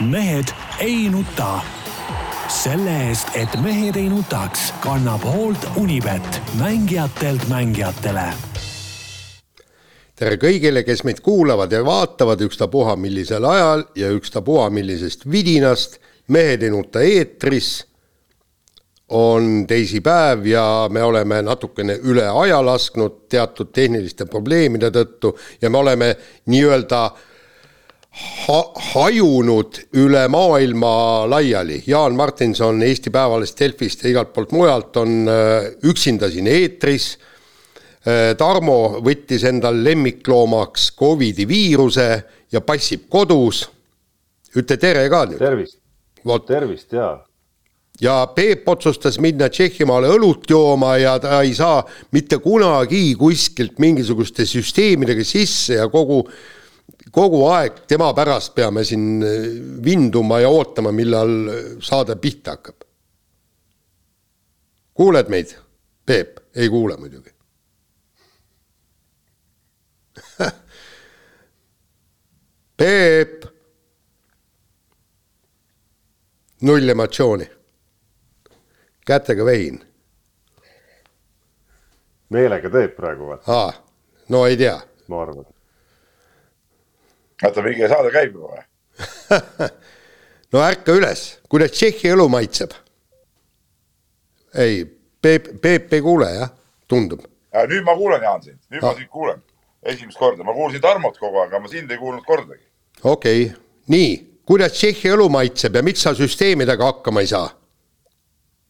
mehed ei nuta. selle eest, et mehed ei nutaks, kannab hoolt Unibet, mängijatelt mängijatele. tere kõigile, kes meid kuulavad ja vaatavad ükstapuha millisel ajal ja ükstapuha millisest vidinast. mehed ei nuta eetris on teisipäev ja me oleme natukene üle aja lasknud teatud tehniliste probleemide tõttu ja me oleme nii-öelda ha hajunud üle maailma laiali. Jaan Martinson Eesti Päevalehest, Delfist ja igalt poolt mujalt on äh, üksinda siin eetris. Äh, Tarmo võttis endal lemmikloomaks Covidi viiruse ja passib kodus. ütle tere ka nüüd. tervist. tervist ja ja Peep otsustas minna Tšehhimaale õlut jooma ja ta ei saa mitte kunagi kuskilt mingisuguste süsteemidega sisse ja kogu, kogu aeg tema pärast peame siin äh, vinduma ja ootama, millal saade pihta hakkab. kuuled meid, Peep? ei kuule muidugi Peep. null emotsiooni kätega vehin. meelega teeb praegu või? aa, no ei tea. ma arvan. Oota, mingi saade käib juba või no ärka üles, kuidas Tšehhi õlu maitseb? ei, Peep, Peep ei kuule jah, tundub. nüüd ma kuulen, Jaan, sind, nüüd ah. ma sind kuulen. esimest korda, ma kuulsin Tarmot kogu aeg, aga ma sind ei kuulnud kordagi. okei okay., nii, kuidas Tšehhi õlu maitseb ja miks sa süsteemidega hakkama ei saa?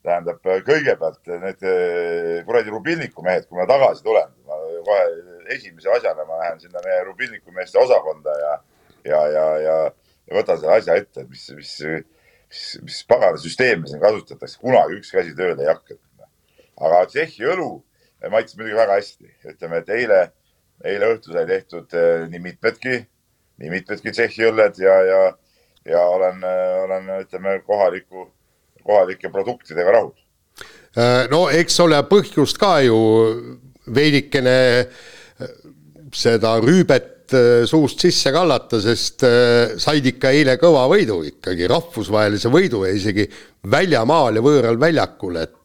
tähendab kõigepealt need eh, kuradi Rubilniku mehed, kui ma tagasi tulen, ma kohe esimese asjana ma lähen sinna meie Rubilniku meeste osakonda ja, ja, ja, ja, ja võtan selle asja ette, et mis, mis, mis, mis pagana süsteemi siin kasutatakse, kunagi ükski asi tööle ei hakka. aga Tšehhi õlu maitses muidugi väga hästi, ütleme, et eile, eile õhtul sai tehtud eh, nii mitmedki, nii mitmedki Tšehhi õlled ja, ja, ja olen, olen, ütleme, kohaliku kohalike produktidega rahul. Äh, no eks ole põhjust ka ju veidikene seda rüübet äh, suust sisse kallata, sest said ikka eile kõva võidu ikkagi, rahvusvahelise võidu ja isegi väljamaal ja võõral väljakul, et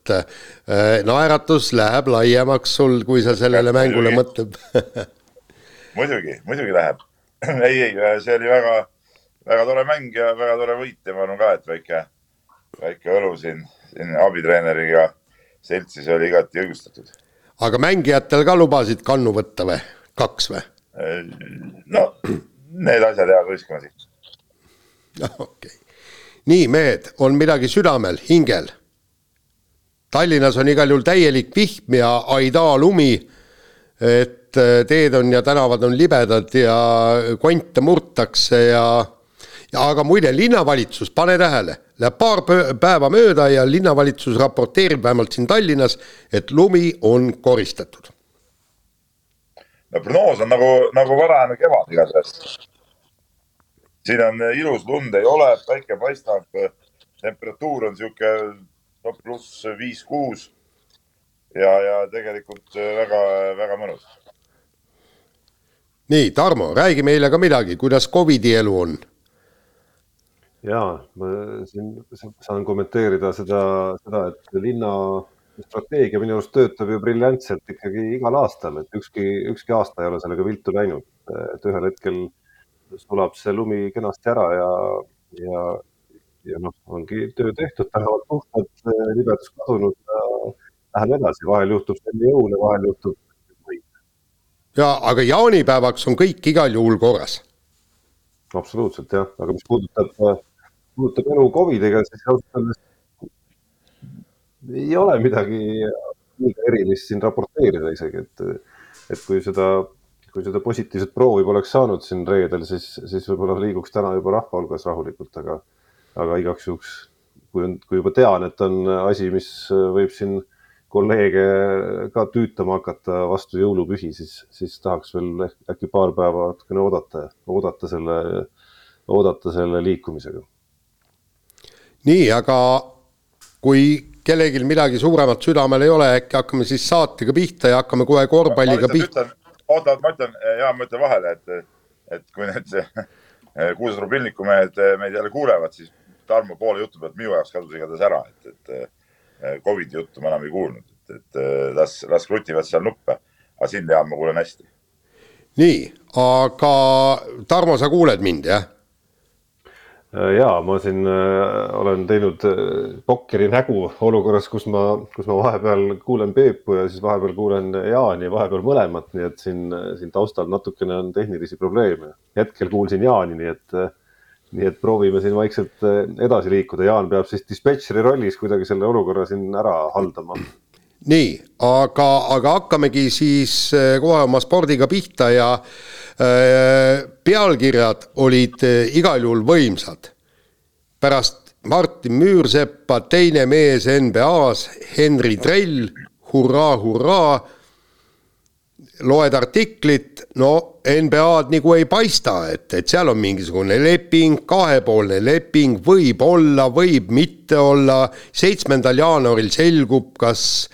naeratus läheb laiemaks sul, kui sa sellele ja, mängule mõtled muidugi, muidugi läheb. ei, ei, see oli väga, väga tore mäng ja väga tore võit ja ma arvan ka, et väike väike õlu siin, siin abitreeneriga seltsis oli igati õigustatud. aga mängijatel ka lubasid kannu võtta või, kaks või? no need asjad jäävad võistkonna sihtu. okei okay., nii mehed, on midagi südamel, hingel? Tallinnas on igal juhul täielik vihm ja aidaa lumi. et äh, teed on ja tänavad on libedad ja konte murtakse ja, ja aga muide, linnavalitsus, pane tähele Läheb paar päeva mööda ja linnavalitsus raporteerib vähemalt siin Tallinnas, et lumi on koristatud. No prognoos on nagu, nagu varajane kevad igatahes. siin on ilus, lund ei ole, päike paistab, temperatuur on sihuke no pluss viis-kuus. ja, ja tegelikult väga-väga mõnus. nii, Tarmo, räägi meile ka midagi, kuidas Covidi elu on ja ma siin saan kommenteerida seda, seda, et linna strateegia minu arust töötab ju briljantselt ikkagi igal aastal, et ükski, ükski aasta ei ole sellega viltu läinud, et ühel hetkel sulab see lumi kenasti ära ja, ja, ja noh, ongi töö tehtud, tänavad puhtad, libedus kadunud ja läheme edasi, vahel juhtub see enne jõule, vahel juhtub. ja aga jaanipäevaks on kõik igal juhul korras. absoluutselt jah, aga mis puudutab puudutab elu Covidiga, siis ausalt öeldes ei ole midagi liiga erilist siin raporteerida isegi, et, et kui seda, kui seda positiivset proovi poleks saanud siin reedel, siis, siis võib-olla liiguks täna juba rahva hulgas rahulikult, aga, aga igaks juhuks, kui on, kui juba tean, et on asi, mis võib siin kolleege ka tüütama hakata vastu jõulupühi, siis, siis tahaks veel äkki paar päeva natukene oodata, oodata selle, oodata selle liikumisega. Nii, aga kui kellelgi midagi suuremat südamel ei ole, äkki hakkame siis saatega pihta ja hakkame kohe korvpalliga pihta. oota, ma ütlen, ja ma ütlen vahele, et, et kui nüüd kuulsad Rubilniku mehed meid jälle kuulevad, siis Tarmo poole jutu pealt minu jaoks kadus igatahes ära, et, et Covidi juttu ma enam ei kuulnud, et, et las, las krutivad seal nuppe. aga sind, Jaan, ma kuulen hästi. nii, aga Tarmo, sa kuuled mind, jah? Äh, ja ma siin äh, olen teinud äh, pokkeri nägu olukorras, kus ma, kus ma vahepeal kuulen Peepu ja siis vahepeal kuulen Jaani, vahepeal mõlemat, nii et siin, siin taustal natukene on tehnilisi probleeme. hetkel kuulsin Jaani, nii et, nii et proovime siin vaikselt edasi liikuda. Jaan peab siis dispetšeri rollis kuidagi selle olukorra siin ära haldama. Nii, aga, aga hakkamegi siis kohe oma spordiga pihta ja äh, Äh, pealkirjad olid äh, igal juhul võimsad. pärast Martin Müürseppa teine mees NBA-s, Henri Trell, hurraa, hurraa. loed artiklit, no NBA-d nagu ei paista, et, et seal on mingisugune leping, kahepoolne leping, võib olla, võib mitte olla. seitsmendal jaanuaril selgub, kas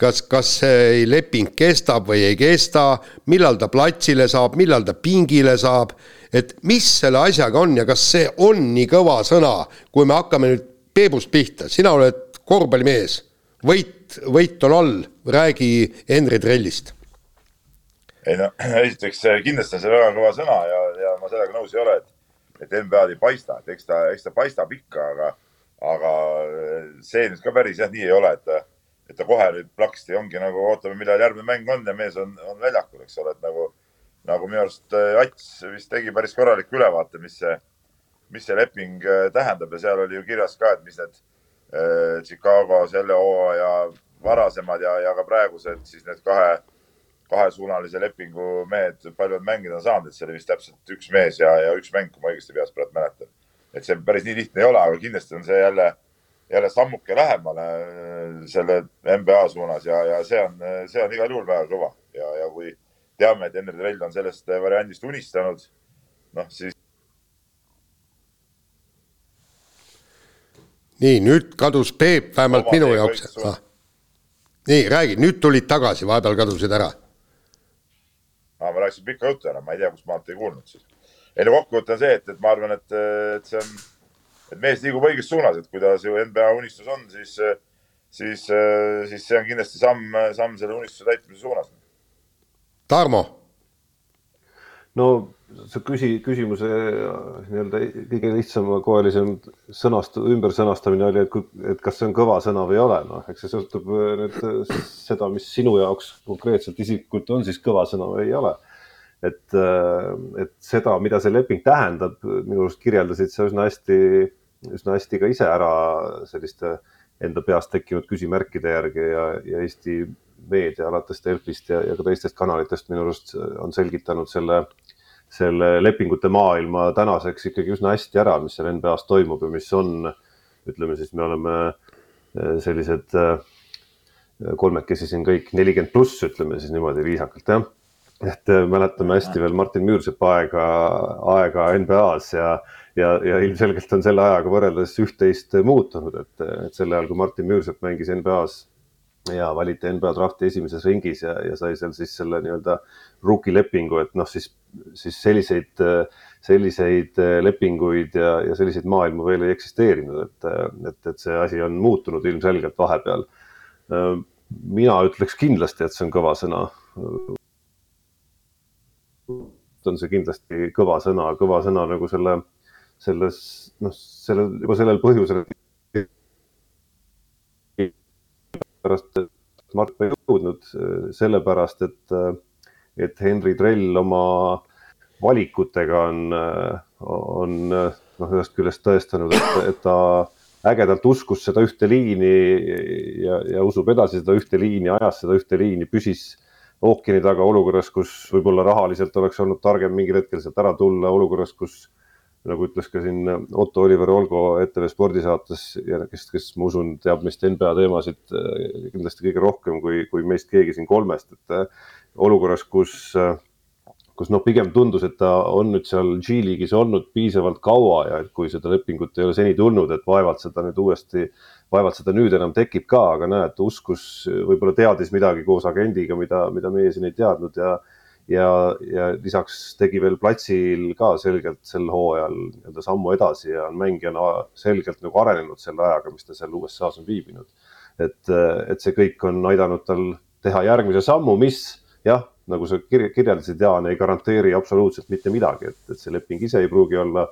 kas, kas see leping kestab või ei kesta, millal ta platsile saab, millal ta pingile saab, et mis selle asjaga on ja kas see on nii kõva sõna, kui me hakkame nüüd Peebust pihta, sina oled korvpallimees, võit, võit on all, räägi Henri Trellist. ei no esiteks kindlasti on see väga kõva sõna ja, ja ma sellega nõus ei ole, et, et NBA-d ei paista, et eks ta, eks ta paistab ikka, aga, aga see nüüd ka päris jah nii ei ole, et et ta kohe nüüd plaksti ongi nagu ootame, millal järgmine mäng on ja mees on, on väljakul, eks ole, et nagu, nagu minu arust äh, Ats vist tegi päris korraliku ülevaate, mis see, mis see leping äh, tähendab ja seal oli ju kirjas ka, et mis need äh, Chicago selle hooaja varasemad ja, ja ka praegused siis need kahe, kahesuunalise lepingu mehed, palju nad mängida on saanud, et see oli vist täpselt üks mees ja, ja üks mäng, kui ma õigesti peast praegu mäletan. et see päris nii lihtne ei ole, aga kindlasti on see jälle jälle sammuke lähemale äh, selle NBA suunas ja, ja see on, see on igal juhul väga kõva ja, ja kui teame, et Henri Trell on sellest variandist unistanud, noh siis. nii, nüüd kadus Peep vähemalt Oma minu jaoks. Ah. nii, räägi, nüüd tulid tagasi, vahepeal kadusid ära. ma rääkisin pika jutu ära, ma ei tea, kust maalt ei kuulnud siis. ei no kokkuvõte on see, et, et ma arvan, et, et see on et mees liigub õiges suunas, et kui ta see NBA unistus on, siis, siis, siis see on kindlasti samm, samm selle unistuse täitmise suunas. Tarmo. no see küsi, küsimuse nii-öelda kõige lihtsamakoelisem sõnast-, ümbersõnastamine oli, et kui, et kas see on kõva sõna või ei ole, noh, eks see sõltub nüüd seda, mis sinu jaoks konkreetselt isiklikult on siis kõva sõna või ei ole et, et seda, mida see leping tähendab, minu arust kirjeldasid sa üsna hästi üsna hästi ka ise ära selliste enda peas tekkinud küsimärkide järgi ja, ja Eesti meedia alates Delfist ja, ja ka teistest kanalitest minu arust on selgitanud selle, selle lepingute maailma tänaseks ikkagi üsna hästi ära, mis seal NBA-s toimub ja mis on, ütleme siis, me oleme eh, sellised eh, kolmekesi siin kõik nelikümmend pluss, ütleme siis niimoodi viisakalt jah. et eh, mäletame hästi veel Martin Müürsepa aega, aega NBA-s ja ja, ja ilmselgelt on selle ajaga võrreldes üht-teist muutunud, et, et sel ajal, kui Martin Müürsepp mängis NBA-s ja valiti NBA drafti esimeses ringis ja, ja sai seal siis selle nii-öelda rookie lepingu, et noh, siis, siis selliseid, selliseid lepinguid ja, ja selliseid maailmu veel ei eksisteerinud, et, et, et see asi on muutunud ilmselgelt vahepeal. mina ütleks kindlasti, et see on kõva sõna on see kindlasti kõva sõna, kõva sõna nagu selle selles, noh, sellel, juba sellel põhjusel. pärast Mart ei jõudnud, sellepärast et, et Henry Trell oma valikutega on, on noh, ühest küljest tõestanud, et, et ta ägedalt uskus seda ühte liini ja, ja usub edasi seda ühte liini, ajas seda ühte liini, püsis ookeani taga olukorras, kus võib-olla rahaliselt oleks olnud targem mingil hetkel sealt ära tulla, olukorras, kus nagu ütles ka siin Otto Oliver Olgo ETV spordisaates ja kes, kes ma usun, teab meist NBA teemasid eh, kindlasti kõige rohkem kui, kui meist keegi siin kolmest, et eh, olukorras, kus, eh, kus noh, pigem tundus, et ta on nüüd seal G-liigis olnud piisavalt kaua ja et kui seda lepingut ei ole seni tulnud, et vaevalt seda nüüd uuesti, vaevalt seda nüüd enam tekib ka, aga näed, uskus, võib-olla teadis midagi koos agendiga, mida, mida meie siin ei teadnud ja ja, ja lisaks tegi veel platsil ka selgelt sel hooajal nii-öelda sammu edasi ja on mängijana selgelt nagu arenenud selle ajaga, mis ta seal USA-s on viibinud. et, et see kõik on aidanud tal teha järgmise sammu, mis jah, nagu sa kirjeldasid, Jaan, ei garanteeri absoluutselt mitte midagi, et, et see leping ise ei pruugi olla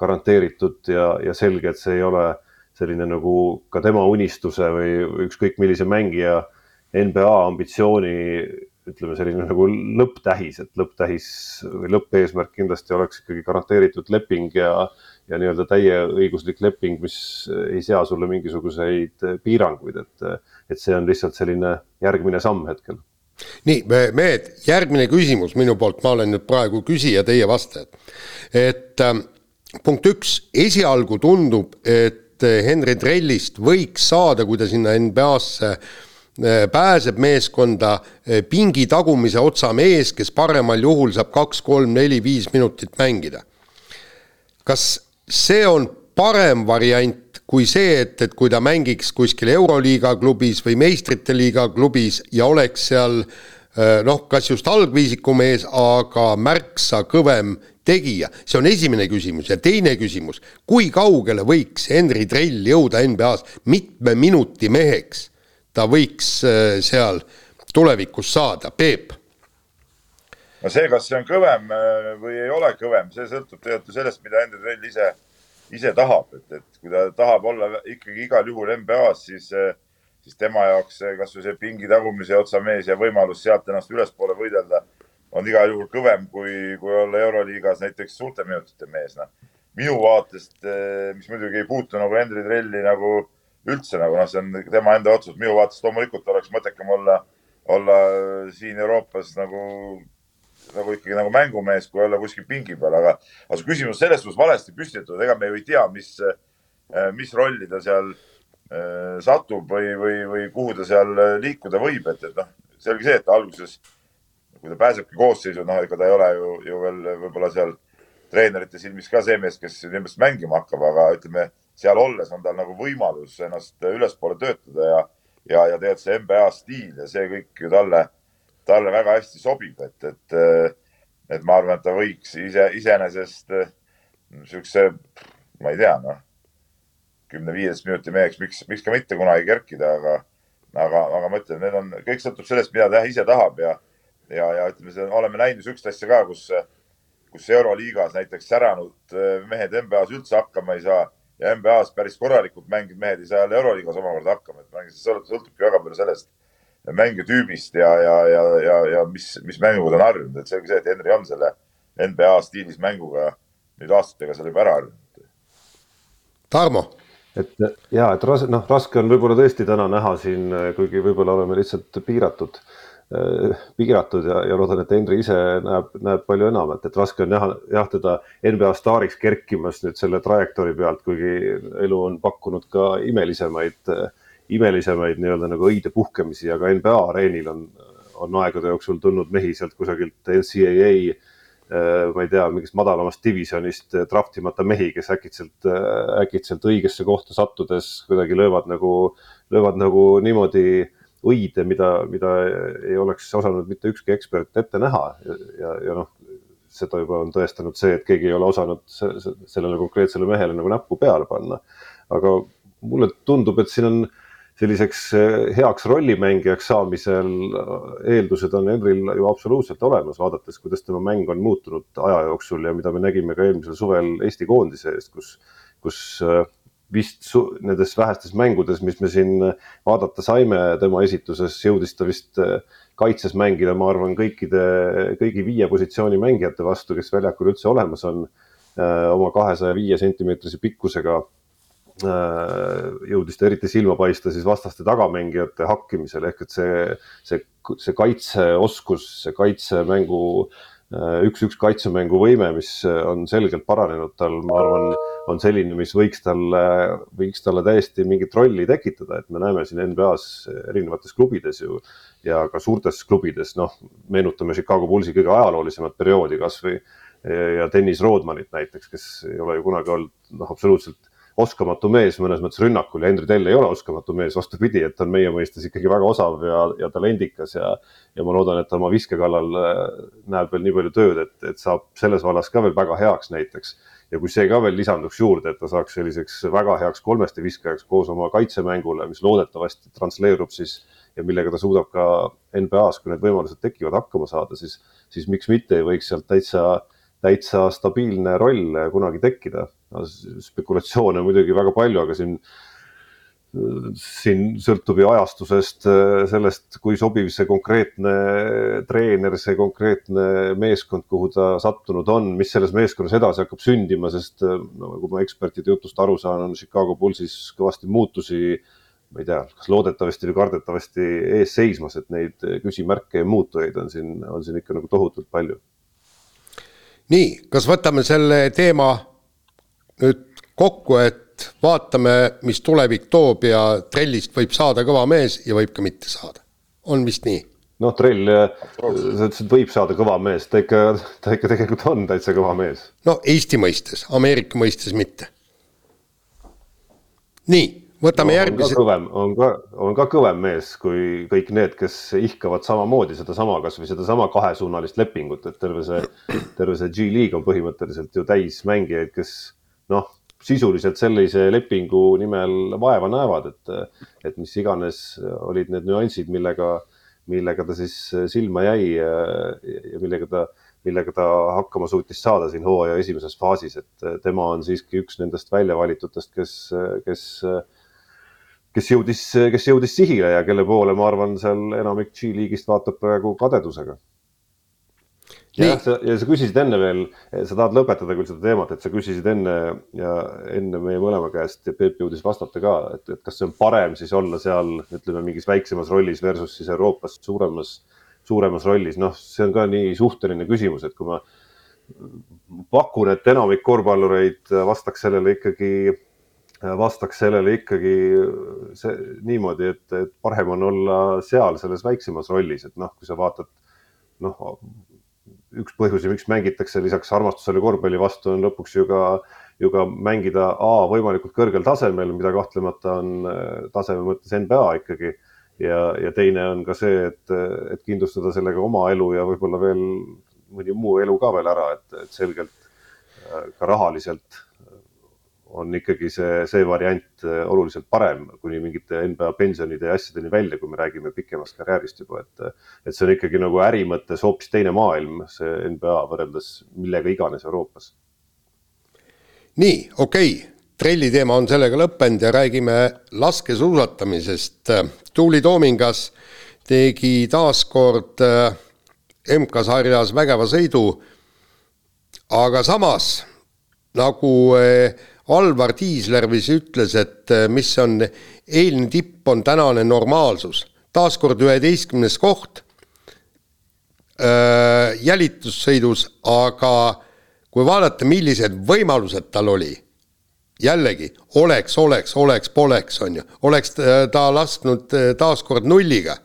garanteeritud ja, ja selge, et see ei ole selline nagu ka tema unistuse või ükskõik millise mängija NBA ambitsiooni ütleme selline nagu lõpptähis, et lõpptähis või lõppeesmärk kindlasti oleks ikkagi garanteeritud leping ja, ja nii-öelda täieõiguslik leping, mis ei sea sulle mingisuguseid piiranguid, et, et see on lihtsalt selline järgmine samm hetkel. nii, mehed, järgmine küsimus minu poolt, ma olen nüüd praegu küsija, teie vastajad. et äh, punkt üks, esialgu tundub, et Henry Trellist võiks saada, kui ta sinna NBA-sse Äh, pääseb meeskonda äh, pingi tagumise otsa mees, kes paremal juhul saab kaks, kolm, neli, viis minutit mängida. kas see on parem variant kui see, et, et kui ta mängiks kuskil Euroliiga klubis või meistrite liiga klubis ja oleks seal äh, noh, kas just algviisiku mees, aga märksa kõvem tegija, see on esimene küsimus. Ja teine küsimus, kui kaugele võiks Henry Trell jõuda NBA-s mitme minuti meheks ta võiks äh, seal tulevikus saada, Peep? no see, kas see on kõvem äh, või ei ole kõvem, see sõltub tegelikult ju sellest, mida Endre Trell ise, ise tahab, et, et kui ta tahab olla ikkagi igal juhul NBA-s, siis, äh, siis tema jaoks kasvõi see pingi tagumise otsa mees ja võimalus sealt ennast ülespoole võidelda on igal juhul kõvem kui, kui olla Euroliigas näiteks suurte minutite mees, noh. minu vaatest, mis muidugi ei puutu nagu Endre Trelli nagu üldse nagu noh, see on tema enda otsus, minu vaatest loomulikult oleks mõttekam olla, olla siin Euroopas nagu, nagu ikkagi nagu mängumees, kui olla kuskil pingi peal, aga, aga su küsimus selles suhtes valesti püstitatud, ega me ju ei tea, mis, mis rolli ta seal äh, satub või, või, või kuhu ta seal liikuda võib, et, et noh, selge see, et alguses, kui ta pääsebki koosseisu, noh, ega ta ei ole ju, ju veel võib-olla seal treenerite silmis ka see mees, kes ilmselt mängima hakkab, aga ütleme seal olles on tal nagu võimalus ennast ülespoole töötada ja, ja, ja tegelikult see NBA stiil ja see kõik ju talle, talle väga hästi sobib, et, et, et ma arvan, et ta võiks ise, iseenesest niisuguse, ma ei tea, noh, kümne-viieteist minuti meheks, miks, miks ka mitte kunagi kerkida, aga, aga, aga ma ütlen, need on, kõik sõltub sellest, mida ta ise tahab ja, ja, ja ütleme, oleme näinud niisugust asja ka, kus, kus Euroliigas näiteks säranud mehed NBA-s üldse hakkama ei saa ja NBA-s päris korralikult mänginud mehed ei saa jälle Euroliigas omakorda hakkama, et see sõltubki väga palju sellest mängitüübist ja, ja, ja, ja, ja mis, mis mänguga ta on harjunud, et selge see, et Henry on selle NBA stiilis mänguga nüüd aastatega seal juba ära harjunud. Tarmo? Et ja, et ras-, noh, raske on võib-olla tõesti täna näha siin, kuigi võib-olla oleme lihtsalt piiratud. äh, Äh, piiratud ja, ja loodan, et Henri ise näeb, näeb palju enamat, et raske on näha, jah, teda NBA staariks kerkimas nüüd selle trajektoori pealt, kuigi elu on pakkunud ka imelisemaid, imelisemaid nii-öelda nagu õide puhkemisi, aga NBA areenil on, on aegade jooksul tulnud mehi sealt kusagilt NCAA äh, ma ei tea, mingist madalamast divisjonist draftimata mehi, kes äkitselt, äkitselt õigesse kohta sattudes kuidagi löövad nagu, löövad nagu niimoodi äh, õide, mida, mida ei oleks osanud mitte ükski ekspert ette näha ja, ja, ja noh, seda juba on tõestanud see, et keegi ei ole osanud sellele konkreetsele mehele nagu näppu peale panna. aga mulle tundub, et siin on selliseks eh, heaks rollimängijaks saamisel eeldused on Henril ju absoluutselt olemas, vaadates, kuidas tema mäng on muutunud aja jooksul ja mida me nägime ka eelmisel suvel Eesti koondise eest, kus, kus eh, vist nendes vähestes mängudes, mis me siin vaadata saime tema esituses, jõudis ta vist äh, kaitses mängida, ma arvan, kõikide, kõigi viie positsiooni mängijate vastu, kes väljakul üldse olemas on, äh, oma kahesaja viie sentimeetrise pikkusega äh, jõudis ta eriti silma paista siis vastaste tagamängijate hakkimisel ehk et see, see, see kaitseoskus, see kaitsemängu üks-üks kaitsemängu võime, mis on selgelt paranenud tal, ma arvan on selline, mis võiks talle, võiks talle täiesti mingit rolli tekitada, et me näeme siin NBA-s erinevates klubides ju ja ka suurtes klubides, noh, meenutame Chicago Bullsi kõige ajaloolisemat perioodi kasvõi ja Dennis Rodmanit näiteks, kes ei ole ju kunagi olnud noh, absoluutselt oskamatu mees mõnes mõttes rünnakul ja Henry Tell ei ole oskamatu mees, vastupidi, et ta on meie mõistes ikkagi väga osav ja, ja talendikas ja, ja ma loodan, et ta oma viske kallal äh, näeb veel nii palju tööd, et, et saab selles vallas ka veel väga heaks näiteks. ja kui see ka veel lisanduks juurde, et ta saaks selliseks väga heaks kolmeste viskajaks koos oma kaitsemängule, mis loodetavasti transleerub siis ja millega ta suudab ka NBA-s, kui need võimalused tekivad, hakkama saada, siis, siis miks mitte ei võiks sealt täitsa, täitsa stabiilne roll kunagi tekkida no,. spekulatsioone muidugi väga palju, aga siin, siin sõltub ju ajastusest, sellest, kui sobiv see konkreetne treener, see konkreetne meeskond, kuhu ta sattunud on, mis selles meeskonnas edasi hakkab sündima, sest no, kui ma ekspertide jutust aru saan, on Chicago Bullsis kõvasti muutusi ma ei tea, kas loodetavasti või kardetavasti ees seismas, et neid küsimärke ja muutujaid on siin, on siin ikka nagu tohutult palju. Nii, kas võtame selle teema nüüd kokku, et vaatame, mis tulevik toob ja trellist võib saada kõva mees ja võib ka mitte saada, on vist nii? noh, trell, sa ütlesid, võib saada kõva mees, ta ikka, ta ikka tegelikult on täitsa kõva mees. no Eesti mõistes, Ameerika mõistes mitte. nii võtame no, järgmise. kõvem, on ka, on ka kõvem mees kui kõik need, kes ihkavad samamoodi sedasama, kasvõi sedasama kahesuunalist lepingut, et terve see, terve see G-liig on põhimõtteliselt ju täis mängijaid, kes noh, sisuliselt sellise lepingu nimel vaeva näevad, et, et mis iganes olid need nüansid, millega, millega ta siis silma jäi ja, ja millega ta millega ta hakkama suutis saada siin hooaja esimeses faasis, et tema on siiski üks nendest väljavalitutest, kes, kes kes jõudis, kes jõudis sihile ja kelle poole, ma arvan, seal enamik G-liigist vaatab praegu kadedusega. jah, sa, ja sa küsisid enne veel, sa tahad lõpetada küll seda teemat, et sa küsisid enne ja enne meie mõlema käest ja Peep jõudis vastata ka, et, et kas see on parem siis olla seal, ütleme mingis väiksemas rollis versus siis Euroopas suuremas, suuremas rollis, noh, see on ka nii suhteline küsimus, et kui ma pakun, et enamik korvpallureid vastaks sellele ikkagi vastaks sellele ikkagi see niimoodi, et, et parem on olla seal selles väiksemas rollis, et noh, kui sa vaatad noh, üks põhjusi, miks mängitakse lisaks armastusele korvpalli vastu, on lõpuks ju ka, ju ka mängida A võimalikult kõrgel tasemel, mida kahtlemata on taseme mõttes NBA ikkagi. ja, ja teine on ka see, et, et kindlustada sellega oma elu ja võib-olla veel mõni muu elu ka veel ära, et, et selgelt ka rahaliselt on ikkagi see, see variant äh, oluliselt parem kuni mingite NBA pensionide ja asjadeni välja, kui me räägime pikemast karjäärist juba, et, et see on ikkagi nagu äri mõttes hoopis teine maailm, see NBA võrreldes millega iganes Euroopas. nii, okei okay., trelli teema on sellega lõppenud ja räägime laskesuusatamisest. Tuuli Toomingas tegi taas kord äh, MK-sarjas vägeva sõidu, aga samas nagu äh, Alvar Tiisler vist ütles, et äh, mis on eilne tipp, on tänane normaalsus. taaskord üheteistkümnes koht äh, jälitussõidus, aga kui vaadata, millised võimalused tal oli, jällegi oleks, oleks, oleks, poleks, on ju, oleks äh, ta lasknud taaskord nulliga,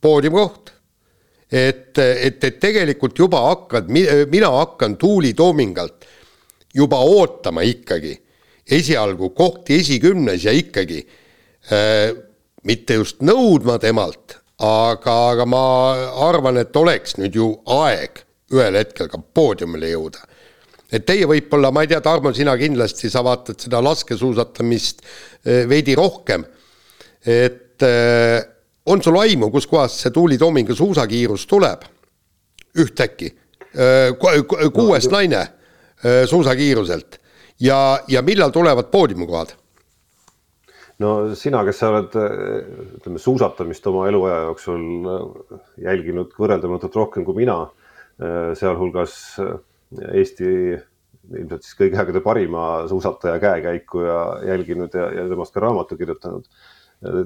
poodiumkoht. et, et, et tegelikult juba hakkad, mina hakkan Tuuli Toomingalt juba ootama ikkagi esialgu kohti esikümnes ja ikkagi äh, mitte just nõudma temalt, aga, aga ma arvan, et oleks nüüd ju aeg ühel hetkel ka poodiumile jõuda. et teie võib-olla, ma ei tea, Tarmo, sina kindlasti, sa vaatad seda laskesuusatamist äh, veidi rohkem, et äh, on sul aimu, kuskohast see Tuuli Toomingu suusakiirus tuleb ühtäkki äh,? kuues no, naine suusakiiruselt ja, ja millal tulevad poodiumikohad? no sina, kes sa oled, ütleme suusatamist oma eluaja jooksul äh, jälginud võrreldamatult rohkem kui mina, äh, sealhulgas Eesti ilmselt siis kõigi aegade parima suusataja käekäiku ja jälginud ja, ja temast ka raamatu kirjutanud.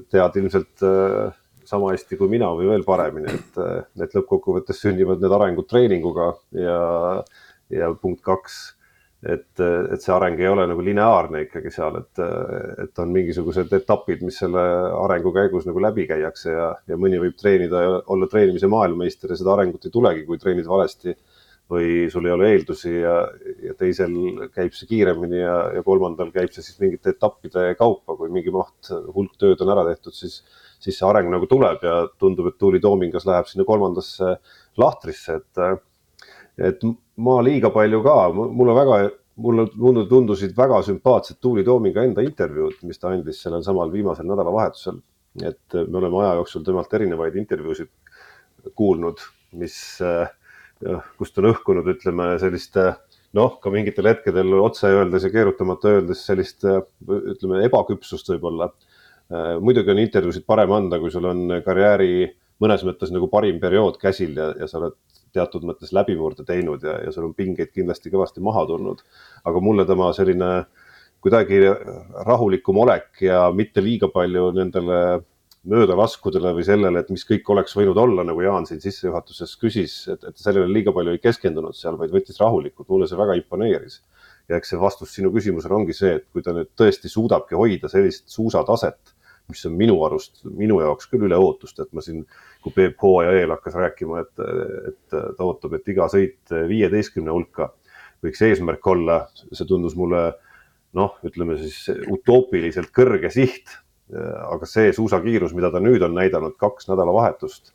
tead ilmselt sama hästi kui mina või veel paremini, et, et lõppkokkuvõttes sünnivad need arengud treeninguga ja ja punkt kaks, et, et see areng ei ole nagu lineaarne ikkagi seal, et, et on mingisugused etapid, mis selle arengu käigus nagu läbi käiakse ja, ja mõni võib treenida ja olla treenimise maailmameister ja seda arengut ei tulegi, kui treenid valesti, või sul ei ole eeldusi ja, ja teisel käib see kiiremini ja, ja kolmandal käib see siis mingite etappide kaupa, kui mingi maht, hulk tööd on ära tehtud, siis, siis see areng nagu tuleb ja tundub, et Tuuli Toomingas läheb sinna kolmandasse lahtrisse, et, et ma liiga palju ka, mulle väga, mulle tundusid väga sümpaatsed Tuuli Toominga enda intervjuud, mis ta andis sellel samal viimasel nädalavahetusel. et me oleme aja jooksul temalt erinevaid intervjuusid kuulnud, mis äh, kust on õhkunud, ütleme sellist noh, ka mingitel hetkedel otse öeldes ja keerutamata öeldes sellist ütleme ebaküpsust võib-olla. muidugi on intervjuusid parem anda, kui sul on karjääri mõnes mõttes nagu parim periood käsil ja, ja sa oled teatud mõttes läbimurde teinud ja, ja sul on pingeid kindlasti kõvasti maha tulnud. aga mulle tema selline kuidagi rahulikum olek ja mitte liiga palju nendele möödalaskudele või sellele, et mis kõik oleks võinud olla, nagu Jaan siin sissejuhatuses küsis, et, et sellele liiga palju ei keskendunud seal, vaid võttis rahulikult, mulle see väga imponeeris. ja eks see vastus sinu küsimusele ongi see, et kui ta nüüd tõesti suudabki hoida sellist suusataset, mis on minu arust, minu jaoks küll üle ootuste, et ma siin, kui Peep hooaja eel hakkas rääkima, et, et ta ootab, et iga sõit viieteistkümne hulka võiks eesmärk olla, see tundus mulle noh, ütleme siis utoopiliselt kõrge siht. Aga see suusakiirus, mida ta nüüd on näidanud kaks nädalavahetust,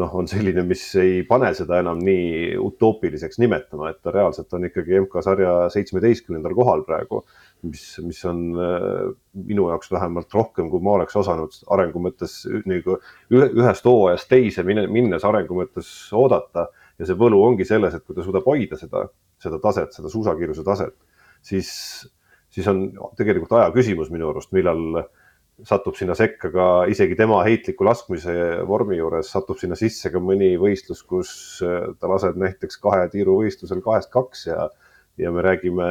noh, on selline, mis ei pane seda enam nii utoopiliseks nimetama, et ta reaalselt on ikkagi MK-sarja seitsmeteistkümnendal kohal praegu, mis, mis on äh, minu jaoks vähemalt rohkem, kui ma oleks osanud arengu mõttes nagu ühest hooajast teise minnes arengu mõttes oodata. ja see võlu ongi selles, et kui ta suudab hoida seda, seda taset, seda suusakiiruse taset, siis, siis on tegelikult aja küsimus minu arust, millal satub sinna sekka ka isegi tema heitliku laskmise vormi juures, satub sinna sisse ka mõni võistlus, kus äh, ta laseb näiteks kahe tiiru võistlusel kahest kaks ja, ja me räägime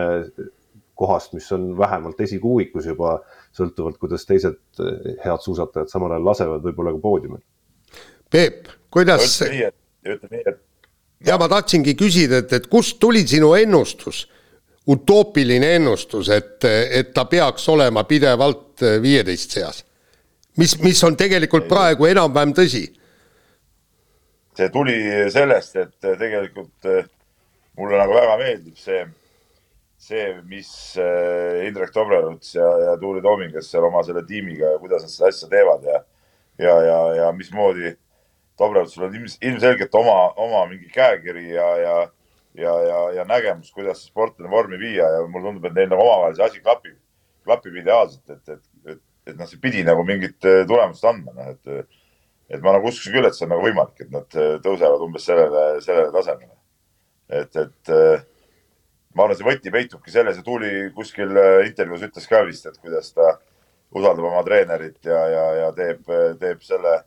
kohast, mis on vähemalt esikuuikus juba, sõltuvalt, kuidas teised äh, head suusatajad samal ajal lasevad, võib-olla ka poodiumil. Peep, kuidas? ütle nii, et, ütle nii, et. ja ma tahtsingi küsida, et, et kust tuli sinu ennustus utoopiline ennustus, et, et ta peaks olema pidevalt viieteist seas. mis, mis on tegelikult praegu enam-vähem tõsi. see tuli sellest, et tegelikult mulle nagu väga meeldib see, see, mis eh, Indrek Tobreluts ja, ja Tuuli Toomingas seal oma selle tiimiga ja kuidas nad seda asja teevad ja, ja, ja, ja mismoodi Tobrelutsel on ilmselgelt oma, oma mingi käekiri ja, ja ja, ja, ja nägemus, kuidas sportlane vormi viia ja mulle tundub, et neil nagu omavahel see asi klapib, klapib ideaalselt, et, et, et, et noh, see pidi nagu mingit äh, tulemust andma, noh, et, et ma nagu uskusin küll, et see on nagu võimalik, et nad äh, tõusevad umbes sellele, sellele tasemele. et, et äh, ma arvan, see võti peitubki selles ja Tuuli kuskil intervjuus ütles ka vist, et kuidas ta usaldab oma treenerit ja, ja, ja teeb, teeb selle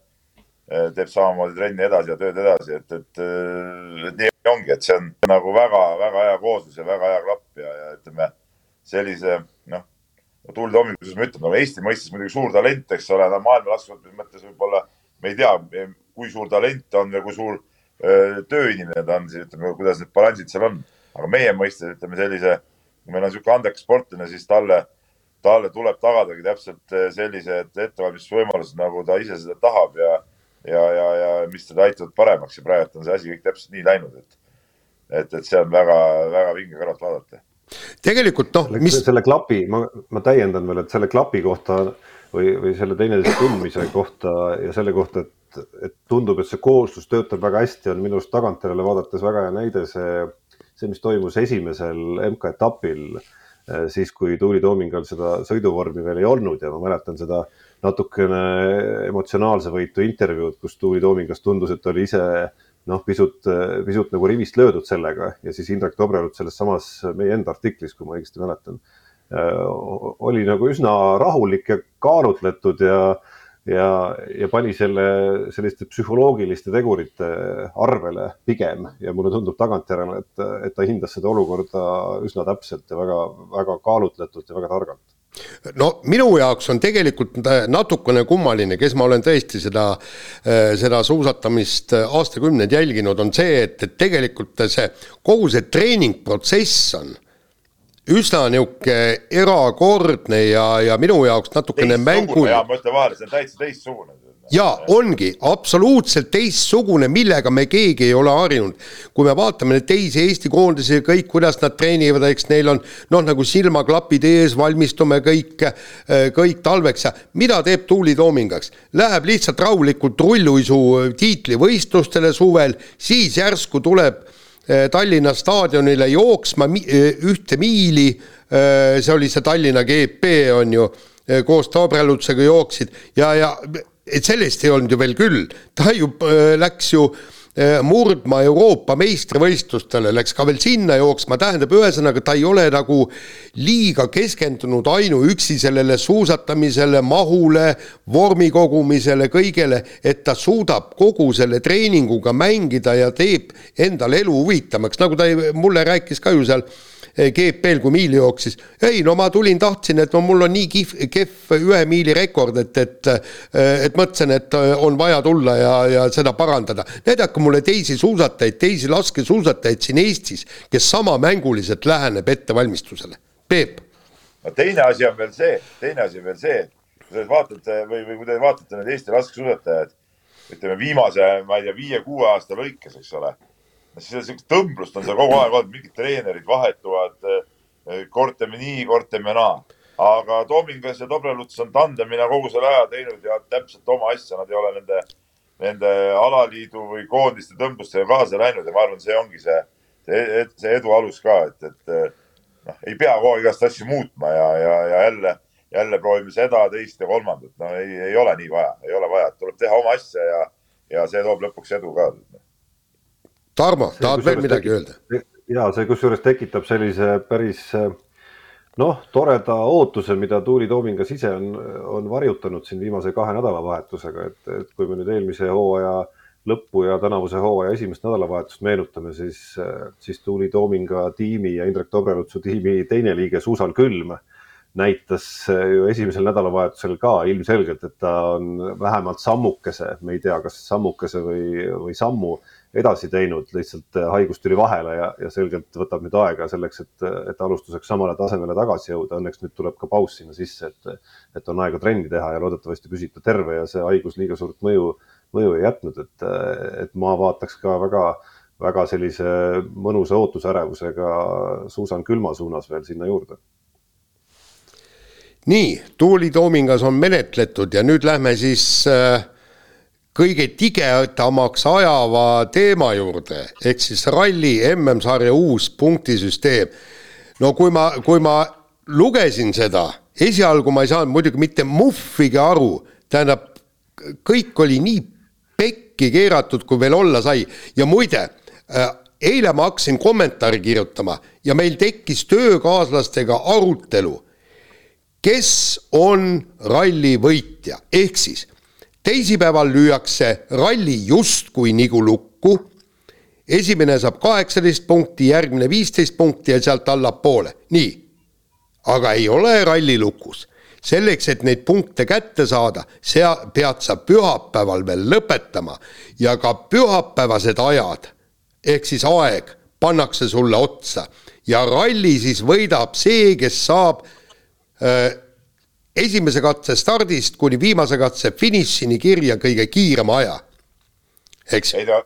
Eh, teeb samamoodi trenni edasi ja tööd edasi, et, et, eh, et nii ongi, et see on nagu väga-väga hea kooslus ja väga hea klapp ja, ja ütleme sellise noh, Tuuli Tooming, kuidas ma ütlen, nagu Eesti mõistes muidugi suur talent, eks ole, no maailma laskesuusatamise mõttes võib-olla me ei tea, kui suur talent on ja kui suur öö, tööinimene ta on, siis ütleme, kuidas need balansid seal on. Aga meie mõistes ütleme sellise, kui meil on niisugune andekas sportlane, siis talle, talle tuleb tagadagi täpselt sellised ettevalmistusvõimalused, nagu ta ise seda tahab ja ja, ja, ja mis teda aitavad paremaks ja praegu on see asi kõik täpselt nii läinud, et, et, et see on väga-väga vinge kõrvalt vaadata. tegelikult noh, mis. selle klapi, ma, ma täiendan veel, et selle klapi kohta või, või selle teineteise tundmise kohta ja selle kohta, et, et tundub, et see kooslus töötab väga hästi, on minu arust tagantjärele vaadates väga hea näide see, see, mis toimus esimesel MK-etapil siis, kui Tuuli Toomingal seda sõiduvormi veel ei olnud ja ma mäletan seda natukene emotsionaalse võitu intervjuud, kus Tuuli Toomingas tundus, et oli ise noh, pisut, pisut nagu rivist löödud sellega ja siis Indrek Tobrelut selles samas meie enda artiklis, kui ma õigesti mäletan, oli nagu üsna rahulik ja kaalutletud ja, ja, ja pani selle selliste psühholoogiliste tegurite arvele pigem ja mulle tundub tagantjärele, et, et ta hindas seda olukorda üsna täpselt ja väga, väga kaalutletult ja väga targalt. No minu jaoks on tegelikult natukene kummaline, kes ma olen tõesti seda, seda suusatamist aastakümneid jälginud, on see, et, et tegelikult see kogu see treeningprotsess on üsna niisugune erakordne ja, ja minu jaoks natukene mängul. ja ma ütlen vahele, see on täitsa teistsugune. ja ongi absoluutselt teistsugune, millega me keegi ei ole harjunud. kui me vaatame neid teisi Eesti koondisi ja kõik, kuidas nad treenivad, eks neil on noh, nagu silmaklapid ees, valmistume kõik, kõik talveks ja mida teeb Tuuli Toomingaks? Läheb lihtsalt rahulikult rulluisu tiitlivõistlustele suvel, siis järsku tuleb eh, Tallinna staadionile jooksma eh, ühte miili. Eh, see oli see Tallinna GP on ju, koos Toobre-Lutsega jooksid. Ja, ja et sellest ei olnud ju veel küll, ta ju läks ju äh, murdma Euroopa meistrivõistlustele, läks ka veel sinna jooksma, tähendab, ühesõnaga ta ei ole nagu liiga keskendunud ainuüksi sellele suusatamisele, mahule, vormi kogumisele, kõigele, et ta suudab kogu selle treeninguga mängida ja teeb endale elu huvitavamaks, nagu ta mulle rääkis ka ju seal Eh, GP-l, kui miili jooksis. ei no ma tulin, tahtsin, et no mul on nii kihv, kehv ühe miili rekord, et, et eh, et mõtlesin, et eh, on vaja tulla ja, ja seda parandada. näidake mulle teisi suusatajaid, teisi laskesuusatajaid siin Eestis, kes samamänguliselt läheneb ettevalmistusele. Peep. no teine asi on veel see, teine asi on veel see, kui te vaatate või, või kui te vaatate neid Eesti laskesuusatajaid, ütleme viimase, ma ei tea, viie-kuue aasta lõikes, eks ole siis sellist tõmblust on seal kogu aeg olnud, mingid treenerid vahetuvad, eh, kord teeme nii, kord teeme naa. aga Toomingas ja Dobreluts on tandemina kogu selle aja teinud ja täpselt oma asja, nad ei ole nende, nende alaliidu või koondiste tõmblustega kaasa läinud ja ma arvan, see ongi see, see, see edu alus ka, et, et eh, noh, ei pea kogu aeg igast asju muutma ja, ja, ja jälle, jälle proovime seda, teist ja kolmandat. no ei, ei ole nii vaja, ei ole vaja, tuleb teha oma asja ja, ja see toob lõpuks edu ka Tarmo, tahad veel midagi öelda? ja see kusjuures tekitab sellise päris noh, toreda ootuse, mida Tuuli Toomingas ise on, on varjutanud siin viimase kahe nädalavahetusega, et, et kui me nüüd eelmise hooaja lõppu ja tänavuse hooaja esimest nädalavahetust meenutame, siis, siis Tuuli Toominga tiimi ja Indrek Tobrelutsu tiimi teine liige Susan Külm näitas ju esimesel nädalavahetusel ka ilmselgelt, et ta on vähemalt sammukese, me ei tea, kas sammukese või, või sammu edasi teinud, lihtsalt äh, haigus tuli vahele ja, ja selgelt võtab nüüd aega selleks, et, et alustuseks samale tasemele tagasi jõuda. Õnneks nüüd tuleb ka paus sinna sisse, et, et on aega trenni teha ja loodetavasti püsib ta terve ja see haigus liiga suurt mõju, mõju ei jätnud, et, et ma vaataks ka väga, väga sellise mõnusa ootusärevusega Suusan Külma suunas veel sinna juurde nii, Tuuli Toomingas on menetletud ja nüüd lähme siis äh, kõige tigedamaks ajava teema juurde, ehk siis ralli MM-sarja uus punktisüsteem. no kui ma, kui ma lugesin seda, esialgu ma ei saanud muidugi mitte muhvigi aru, tähendab, kõik oli nii pekki keeratud, kui veel olla sai. Ja muide äh, eile ma hakkasin kommentaari kirjutama ja meil tekkis töökaaslastega arutelu, kes on ralli võitja, ehk siis teisipäeval lüüakse ralli justkui nagu lukku. esimene saab kaheksateist punkti, järgmine viisteist punkti ja sealt allapoole, nii. aga ei ole ralli lukus. selleks, et neid punkte kätte saada, sea pead sa pühapäeval veel lõpetama ja ka pühapäevased ajad ehk siis aeg pannakse sulle otsa ja ralli siis võidab see, kes saab öö, äh, esimese katse stardist kuni viimase katse finišini kirja kõige kiirema aja, eks. ei no,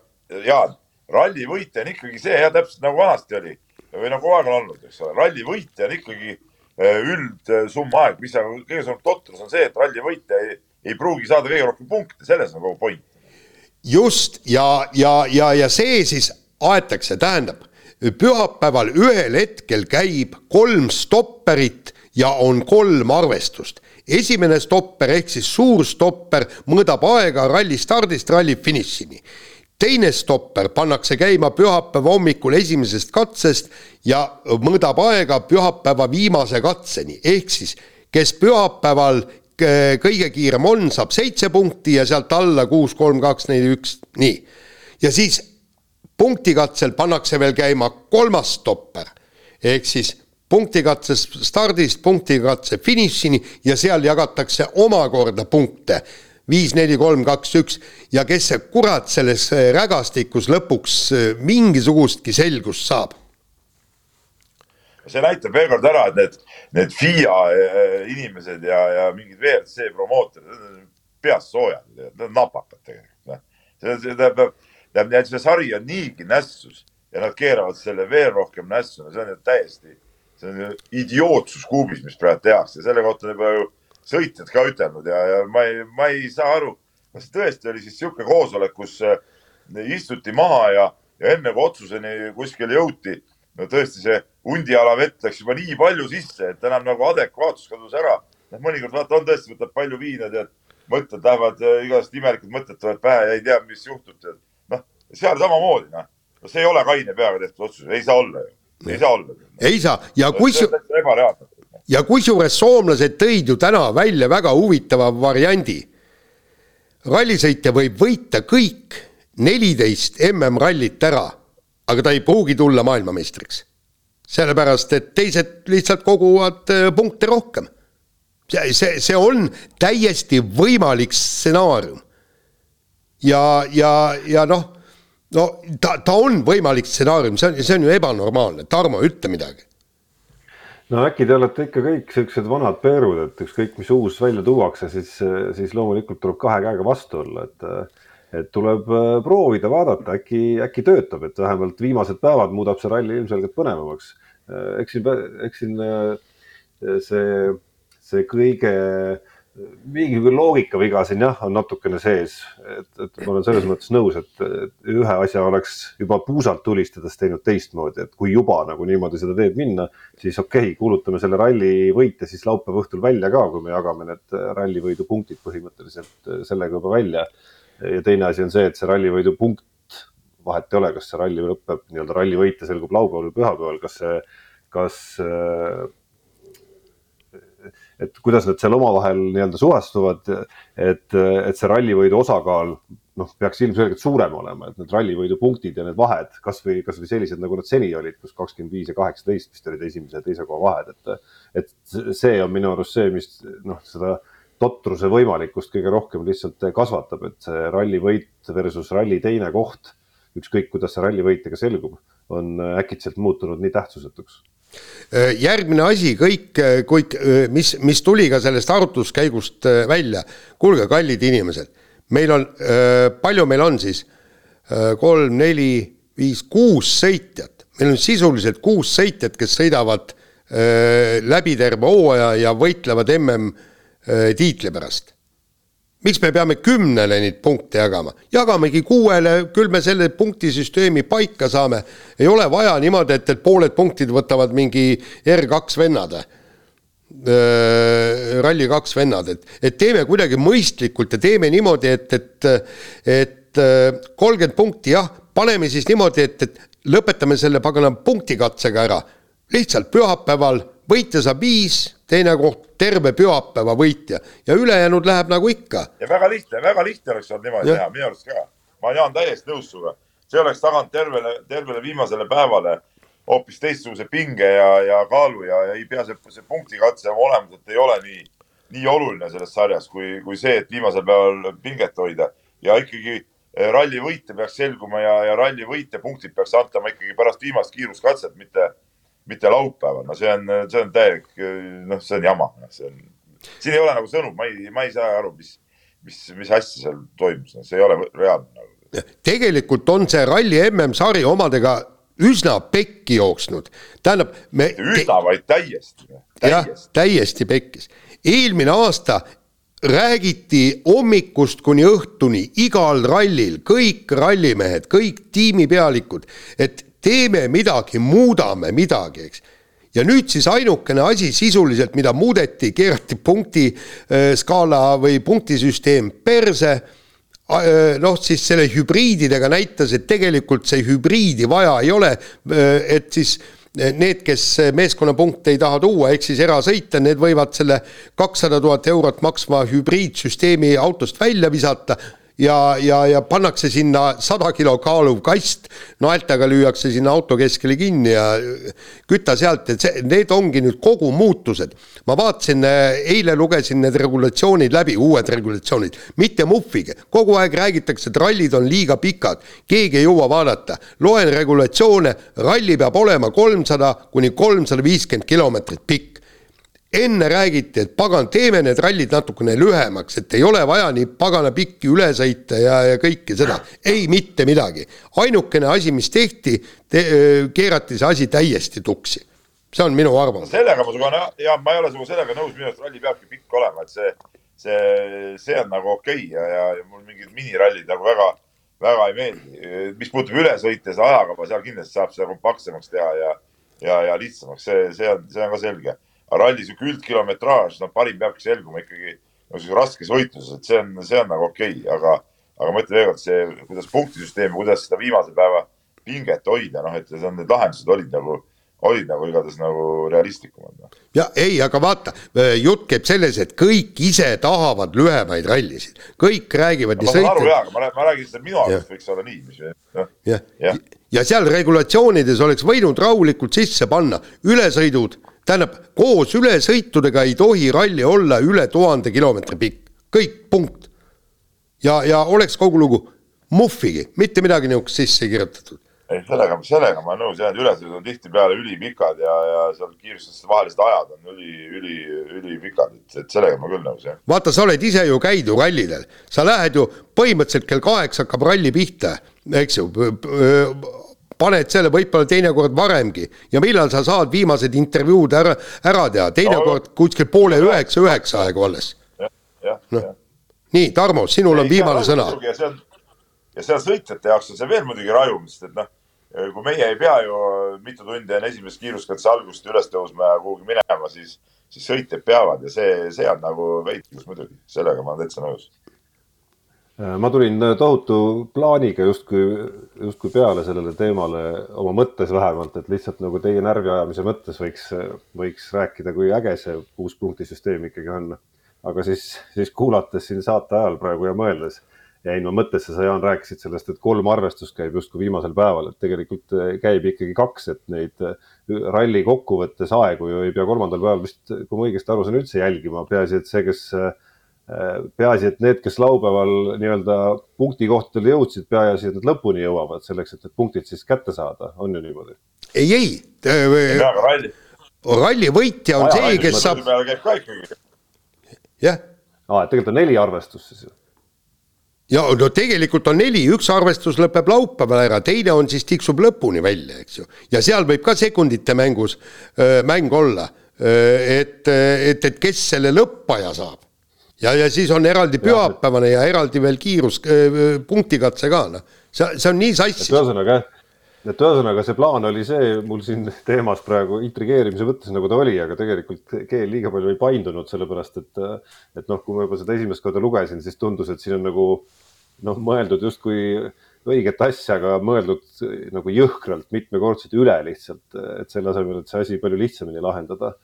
Jaan, ralli võitja on ikkagi see jah, täpselt nagu vanasti oli. Või nagu kogu aeg on olnud, eks ole, ralli võitja on ikkagi äh, üldsumma aeg, mis on kõige suurem totrus on see, et ralli võitja ei, ei pruugi saada kõige rohkem punkte, selles on kogu point. just. Ja, ja, ja, ja see siis aetakse, tähendab pühapäeval ühel hetkel käib kolm stopperit ja on kolm arvestust. esimene stopper ehk siis suur stopper mõõdab aega ralli stardist ralli finišini. teine stopper pannakse käima pühapäeva hommikul esimesest katsest ja mõõdab aega pühapäeva viimase katseni, ehk siis kes pühapäeval kõige kiirem on, saab seitse punkti ja sealt alla kuus, kolm, kaks, neli, üks, nii. ja siis punktikatsel pannakse veel käima kolmas stopper ehk siis punktikatsest stardist punktikatse finišini ja seal jagatakse omakorda punkte. viis, neli, kolm, kaks, üks ja kes see kurat selles äh, rägastikus lõpuks äh, mingisugustki selgust saab see näitab veel kord ära, et need, need FIA äh, inimesed ja, ja mingid WRC promootorid, peast soojad, need on napakad tegelikult, noh. see, see tähendab, tähendab, see sari on niigi nässus ja nad keeravad selle veel rohkem nässu, no see on täiesti, see on idiootsus kuubis, mis praegu tehakse, selle kohta on juba ju sõitjad ka ütelnud ja, ja ma ei, ma ei saa aru, kas tõesti oli siis niisugune koosolek, kus äh, istuti maha ja, ja enne kui otsuseni kuskile jõuti, no tõesti see hundiala vett läks juba nii palju sisse, et enam nagu adekvaatsus kadus ära. noh, mõnikord vaata, on tõesti, võtab palju viina, tead mõtted lähevad, äh, igasugused imelikud mõtted tulevad pähe ja ei tea, mis juhtub. noh, seal samamoodi, noh. see ei ole kaine peaga tehtud otsus, ei saa olla ju, ei saa olla. ei saa ja kus. ja kusjuures soomlased tõid ju täna välja väga huvitava variandi. rallisõitja võib võita kõik neliteist MM-rallit ära, aga ta ei pruugi tulla maailmameistriks. sellepärast, et teised lihtsalt koguvad äh, punkte rohkem see, see, see on täiesti võimalik stsenaarium. ja, ja, ja noh, no ta, ta on võimalik stsenaarium, see on, see on ju ebanormaalne, Tarmo, ütle midagi. no äkki te olete ikka kõik siuksed vanad peerud, et ükskõik, mis uus välja tuuakse, siis, siis loomulikult tuleb kahe käega vastu olla, et et tuleb äh, proovida, vaadata, äkki, äkki töötab, et vähemalt viimased päevad muudab see ralli ilmselgelt põnevamaks. Äh, eks siin, eks siin äh, see see kõige, mingi loogikaviga siin jah, on natukene sees, et, et ma olen selles mõttes nõus, et ühe asja oleks juba puusalt tulistades teinud teistmoodi, et kui juba nagu niimoodi seda teed minna, siis okei okay,, kuulutame selle ralli võite siis laupäeva õhtul välja ka, kui me jagame need rallivõidu punktid põhimõtteliselt sellega juba välja. ja teine asi on see, et see rallivõidu punkt, vahet ei ole, kas see ralli lõpeb nii-öelda ralli võitja selgub laupäeval või pühapäeval, kas see, kas et kuidas nad seal omavahel nii-öelda suhestuvad, et, et see rallivõidu osakaal noh, peaks ilmselgelt suurem olema, et need rallivõidu punktid ja need vahed kasvõi, kasvõi sellised, nagu nad seni olid, kus kakskümmend viis ja kaheksateist vist olid esimese ja teise koha vahed, et, et see on minu arust see, mis noh, seda totruse võimalikkust kõige rohkem lihtsalt kasvatab, et see rallivõit versus ralli teine koht, ükskõik kuidas see rallivõitjaga selgub, on äkitselt muutunud nii tähtsusetuks. Äh, järgmine asi, kõik, äh, kõik, äh, mis, mis tuli ka sellest arutluskäigust välja, kuulge, kallid inimesed, meil on, palju meil on siis, kolm, neli, viis, kuus sõitjat, meil on sisuliselt kuus sõitjat, kes sõidavad läbi terve hooaja ja võitlevad mm tiitli pärast miks me peame kümnele neid punkte jagama, jagamegi kuuele, küll me selle punktisüsteemi paika saame. ei ole vaja niimoodi, et, et pooled punktid võtavad mingi R2 vennad. Rally2 vennad, et, et teeme kuidagi mõistlikult ja teeme niimoodi, et, et, et kolmkümmend punkti jah, paneme siis niimoodi, et, et lõpetame selle pagana punktikatsega ära. lihtsalt pühapäeval võitja saab viis, teine koht terve pühapäeva võitja ja ülejäänud läheb nagu ikka. ja väga lihtne, väga lihtne oleks olnud niimoodi teha, minu arust ka. ma Jaan täiesti nõus sinuga. see oleks taganud tervele, tervele viimasele päevale hoopis teistsuguse pinge ja, ja kaalu ja, ja ei pea see, see punktikatse olemuselt ei ole nii, nii oluline selles sarjas, kui, kui see, et viimasel päeval pinget hoida ja ikkagi eh, ralli võitja peaks selguma ja, ja ralli võitja punktid peaks antama ikkagi pärast viimast kiiruskatset, mitte mitte laupäeval, no see on, see on täielik, noh, see on jama, noh, see on, siin ei ole nagu sõnu, ma ei, ma ei saa aru, mis, mis, mis asja seal toimus, no see ei ole reaalne nagu. tegelikult on see ralli MM-sari omadega üsna pekki jooksnud, tähendab me. üsna, vaid täiesti, täiesti.. jah, täiesti pekkis. eelmine aasta räägiti hommikust kuni õhtuni igal rallil, kõik rallimehed, kõik tiimipealikud, et teeme midagi, muudame midagi, eks. ja nüüd siis ainukene asi sisuliselt, mida muudeti, keerati punkti äh, skaala või punktisüsteem perse äh, noh, siis selle hübriididega näitas, et tegelikult see hübriidi vaja ei ole, äh, et siis need, kes meeskonnapunkte ei taha tuua, ehk siis erasõita, need võivad selle kakssada tuhat eurot maksva hübriidsüsteemi autost välja visata ja, ja, ja pannakse sinna sada kilo kaaluv kast, naeltega lüüakse sinna auto keskele kinni ja küta sealt, et see, need ongi nüüd kogu muutused. ma vaatasin, eile lugesin need regulatsioonid läbi, uued regulatsioonid, mitte muhvige, kogu aeg räägitakse, et rallid on liiga pikad, keegi ei jõua vaadata. loen regulatsioone, ralli peab olema kolmsada kuni kolmsada viiskümmend kilomeetrit pikk enne räägiti, et pagan, teeme need rallid natukene lühemaks, et ei ole vaja nii pagana pikki üle sõita ja, ja kõike seda. ei mitte midagi. ainukene asi, mis tehti te,, keerati see asi täiesti tuksi. see on minu arvamus. sellega ma sinuga, ja ma ei ole sinuga sellega nõus, minu arust ralli peabki pikk olema, et see, see, see on nagu okei okay ja, ja, ja mul mingid minirallid nagu väga, väga ei meeldi. mis puutub ülesõite, seda ajakava, seal kindlasti saab seda kompaktsemaks teha ja, ja, ja lihtsamaks, see, see on, see on ka selge aga ralli sihuke üldkilometraaž, no parim peabki selguma ikkagi no siis raskes võitluses, et see on, see on nagu okei okay,, aga, aga ma ütlen veel kord, see, kuidas punktisüsteem, kuidas seda viimase päeva pinget hoida, noh, et on need lahendused olid nagu, olid nagu igatahes nagu realistlikumad. Noh. ja ei, aga vaata, jutt käib selles, et kõik ise tahavad lühemaid rallisid, kõik räägivad. ma saan aru jaa, aga ma, ma räägin, et minu arust võiks olla nii, mis noh. jah, ja, ja seal regulatsioonides oleks võinud rahulikult sisse panna ülesõidud tähendab, koos ülesõitudega ei tohi ralli olla üle tuhande kilomeetri pikk, kõik, punkt. ja, ja oleks kogu lugu, muhvigi, mitte midagi niisugust sisse ei kirjutatud. ei, sellega, sellega ma olen nõus jah, et ülesõidud on tihtipeale ülipikad ja, ja seal kiirustuste vahelised ajad on üli, üli, ülipikad, et, et sellega ma küll nõus jah. vaata, sa oled ise ju käinud ju rallidel, sa lähed ju põhimõtteliselt kell kaheksa hakkab ralli pihta, eks ju paned selle võib-olla teinekord varemgi. Ja millal sa saad viimased intervjuud ära, ära teha, teinekord no, kuskil poole üheksa, üheksa aegu alles. noh, nii, Tarmo, sinul on viimane sõna. ja see on, ja seal sõitjate jaoks on see veel muidugi rajum, sest et noh, kui meie ei pea ju mitu tundi enne esimest kiiruskatse algust üles tõusma ja kuhugi minema, siis, siis sõitjad peavad ja see, see on nagu veiklus muidugi, sellega ma olen täitsa nõus. Äh, ma tulin äh, tohutu plaaniga justkui, justkui peale sellele teemale oma mõttes vähemalt, et lihtsalt nagu teie närvi ajamise mõttes võiks, võiks rääkida, kui äge see kuus punkti süsteem ikkagi on. aga siis, siis kuulates siin saate ajal praegu ja mõeldes jäin ma mõttesse, sa Jaan rääkisid sellest, et kolm arvestust käib justkui viimasel päeval, et tegelikult äh, käib ikkagi kaks, et neid ralli kokkuvõttes aegu ju ei pea kolmandal päeval vist, kui ma õigesti aru saan, üldse jälgima, peaasi, et see, kes peaasi, et need, kes laupäeval nii-öelda punktikohtadele jõudsid, peaasi, et nad lõpuni jõuavad selleks, et need punktid siis kätte saada, on ju niimoodi? ei, ei. ralli, ralli võitja on Aja, see, kes saab. jah. aa, et tegelikult on neli arvestust siis ja no tegelikult on neli, üks arvestus lõpeb laupäeval ära, teine on siis tiksub lõpuni välja, eks ju. ja seal võib ka sekundite mängus öö, mäng olla. et, et, et kes selle lõppaja saab ja, ja siis on eraldi pühapäevane ja, eraldi veel kiirus äh,, punktikatse ka, noh. see, see on nii sassis. ühesõnaga, et ühesõnaga see plaan oli see mul siin teemas praegu intrigeerimise mõttes, nagu ta oli, aga tegelikult keel liiga palju ei paindunud, sellepärast et, et noh, kui ma juba seda esimest korda lugesin, siis tundus, et siin on nagu noh, mõeldud justkui õiget asja, aga mõeldud nagu jõhkralt mitmekordselt üle lihtsalt, et selle asemel, et see asi palju lihtsamini lahendada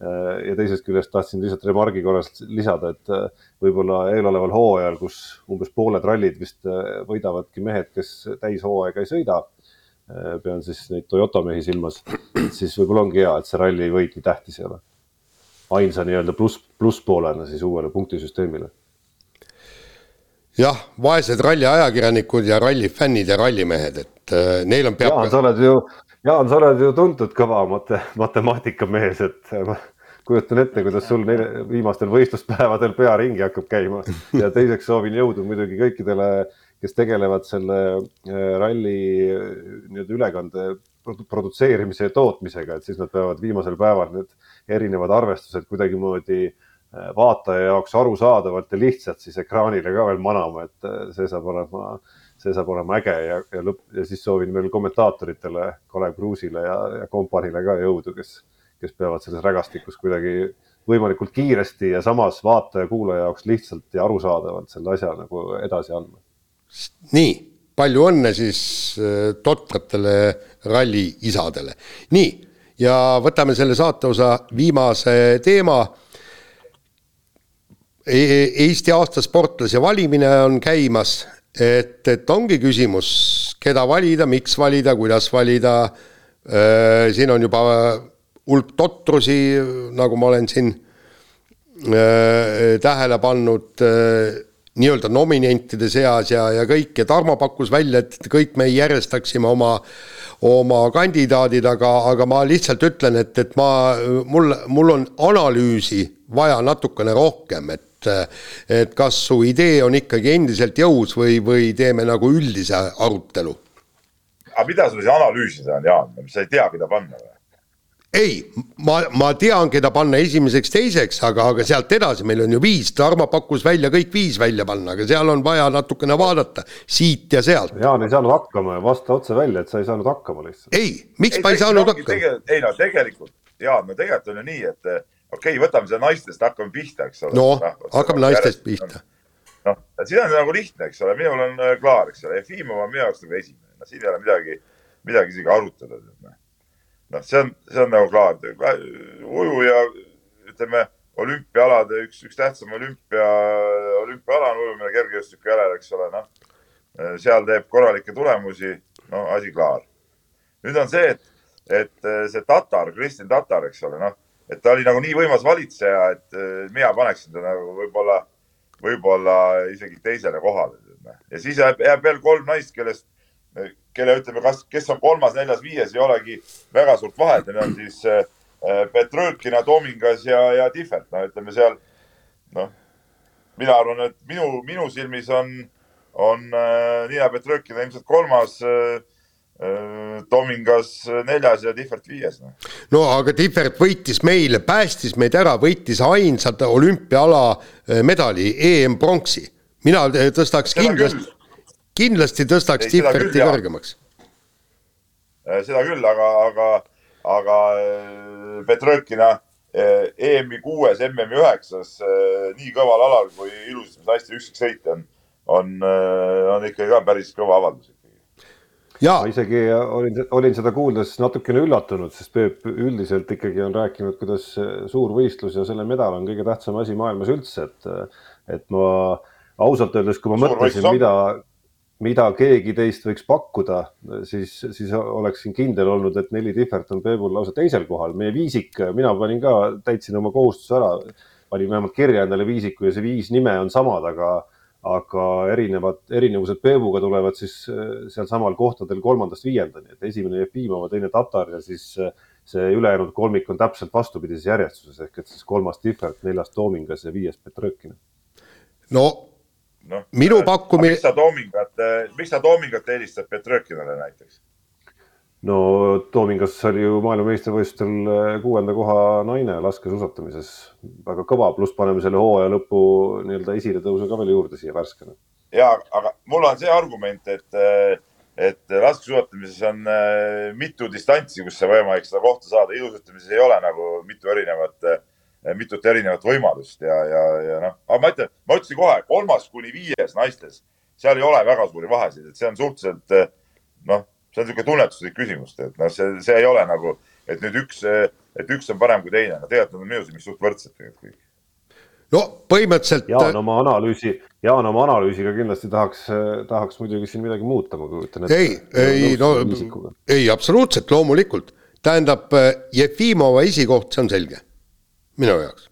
ja teisest küljest tahtsin lihtsalt remargi korras lisada, et äh, võib-olla eeloleval hooajal, kus umbes pooled rallid vist äh, võidavadki mehed, kes täishooaega ei sõida, äh, pean siis neid Toyota mehi silmas, siis võib-olla ongi hea, et see ralli võit nii tähtis ei ole. ainsa nii-öelda pluss, plusspoolena siis uuele punktisüsteemile. jah, vaesed ralli ajakirjanikud ja ralli fännid ja rallimehed, et neil on peab. sa oled ju Jaan, sa oled ju tuntud kõva mate, matemaatikamees, et ma kujutan ette, kuidas sul neil viimastel võistluspäevadel pea ringi hakkab käima. Ja teiseks soovin jõudu muidugi kõikidele, kes tegelevad selle äh, ralli äh, nii-öelda ülekande produtseerimise ja tootmisega, et siis nad peavad viimasel päeval need erinevad arvestused kuidagimoodi äh, vaataja jaoks arusaadavalt ja lihtsalt siis ekraanile ka veel manama, et see saab olema see saab olema äge ja, ja lõpp ja siis soovin veel kommentaatoritele, Kalev Kruusile ja, ja kompaniile ka jõudu, kes, kes peavad selles rägastikus kuidagi võimalikult kiiresti ja samas vaataja-kuulaja jaoks lihtsalt ja arusaadavalt selle asja nagu edasi andma. nii, palju õnne siis äh, totratele ralliisadele. nii, ja võtame selle saateosa viimase teema e. Eesti aasta sportlase valimine on käimas et, et ongi küsimus, keda valida, miks valida, kuidas valida. Äh, siin on juba hulk totrusi, nagu ma olen siin äh, tähele pannud. Äh, nii-öelda nominentide seas ja, ja kõik ja Tarmo pakkus välja, et kõik me järjestaksime oma, oma kandidaadid, aga, aga ma lihtsalt ütlen, et, et ma, mul, mul on analüüsi vaja natukene rohkem, et et kas su idee on ikkagi endiselt jõus või, või teeme nagu üldise arutelu. aga mida sul siis analüüsida on, Jaan, sa ei tea, keda panna või? ei, ma, ma tean, keda panna esimeseks, teiseks, aga, aga sealt edasi meil on ju viis, Tarmo pakkus välja kõik viis välja panna, aga seal on vaja natukene vaadata siit ja sealt. Jaan ei saanud hakkama ja vasta otse välja, et sa ei saanud hakkama lihtsalt. ei, miks ei, ma ei saanud hakkama? ei no tegelikult, Jaan, no tegelikult on ju nii, et okei okay,, võtame seda naistest, hakkame pihta, eks ole. no hakkame naistest pihta. noh, siin on nagu lihtne, eks ole, minul on äh, klaar, eks ole, Jefimov on minu jaoks nagu esimene, no siin ei ole midagi, midagi isegi arutada noh noh, see on, see on nagu klaar. ujuja, ütleme olümpiaalade üks, üks tähtsam olümpia, olümpiaala on ujumine kergejõustiku järel, eks ole, noh. seal teeb korralikke tulemusi, no asi klaar. nüüd on see, et, et see Tatar, Kristin Tatar, eks ole, noh, et ta oli nagu nii võimas valitseja, et mina paneksin ta nagu võib-olla, võib-olla isegi teisele kohale. ja siis jääb, jääb veel kolm naist, kellest kelle ütleme, kas, kes on kolmas, neljas, viies, ei olegi väga suurt vahet, need on siis äh, Petrõkina, Tomingas ja, ja Tihvert, no ütleme seal, noh, mina arvan, et minu, minu silmis on, on äh, Niina Petrõkina ilmselt kolmas äh Tomingas neljas ja Tihvert viies no.. no aga Tihvert võitis meile, päästis meid ära, võitis ainsat olümpiaala äh, medali, EM-pronksi. mina tõstaks kindlasti kindlasti tõstaks Tihverti kõrgemaks. Äh, seda küll, aga, aga, aga äh, Petrõkina äh, EM-i kuues, MM-i üheksas nii kõval alal kui ilusasti naiste üksiksõit on, on, on ikkagi ka päris kõva avaldus ma isegi olin, olin seda kuuldes natukene üllatunud, sest Peep üldiselt ikkagi on rääkinud, kuidas suur võistlus ja selle medal on kõige tähtsam asi maailmas üldse, et, et ma ausalt öeldes, kui ma suur mõtlesin, mida, mida keegi teist võiks pakkuda, siis, siis oleksin kindel olnud, et neli Tihvert on Peebul lausa teisel kohal. meie viisik, mina panin ka, täitsin oma kohustuse ära, panin vähemalt kirja endale viisiku ja see viis nime on samad, aga, aga erinevad, erinevused Peebuga tulevad siis eh, sealsamal kohtadel kolmandast viiendani, et esimene Jefimov, teine Tatar ja siis eh, see ülejäänud kolmik on täpselt vastupidises järjestuses ehk et siis kolmas Tihvert, neljas Toomingas ja viies Petrõkin. no noh. minu pakkumine. miks sa Toomingat, miks sa Toomingat eelistad Petrõkinale näiteks? No Toomingas oli ju maailmameistrivõistlustel eh, kuuenda koha naine laskesuusatamises, väga kõva, pluss paneme selle hooaja lõpu nii-öelda esiletõusu ka veel juurde siia värskena. ja, aga mul on see argument, et, eh, et laskesuusatamises on eh, mitu distantsi, kus on võimalik seda kohta saada, ilusatamises ei ole nagu mitu erinevat mitut erinevat võimalust ja, ja, ja noh, aga ma ütlen, ma ütlesin kohe, kolmas kuni viies naistes, seal ei ole väga suuri vahesid, et see on suhteliselt noh, see on niisugune tunnetuslik küsimus, et noh, see, see ei ole nagu, et nüüd üks, et üks on parem kui teine, no tegelikult nad on minu silmis suht võrdsed tegelikult kõik no põhimõtteliselt. Jaan oma analüüsi, Jaan oma analüüsiga kindlasti tahaks, tahaks muidugi siin midagi muuta, ma kujutan ette. ei, ei no, ei absoluutselt, loomulikult. tähendab, Jefimova esikoht, see on selge minu jaoks.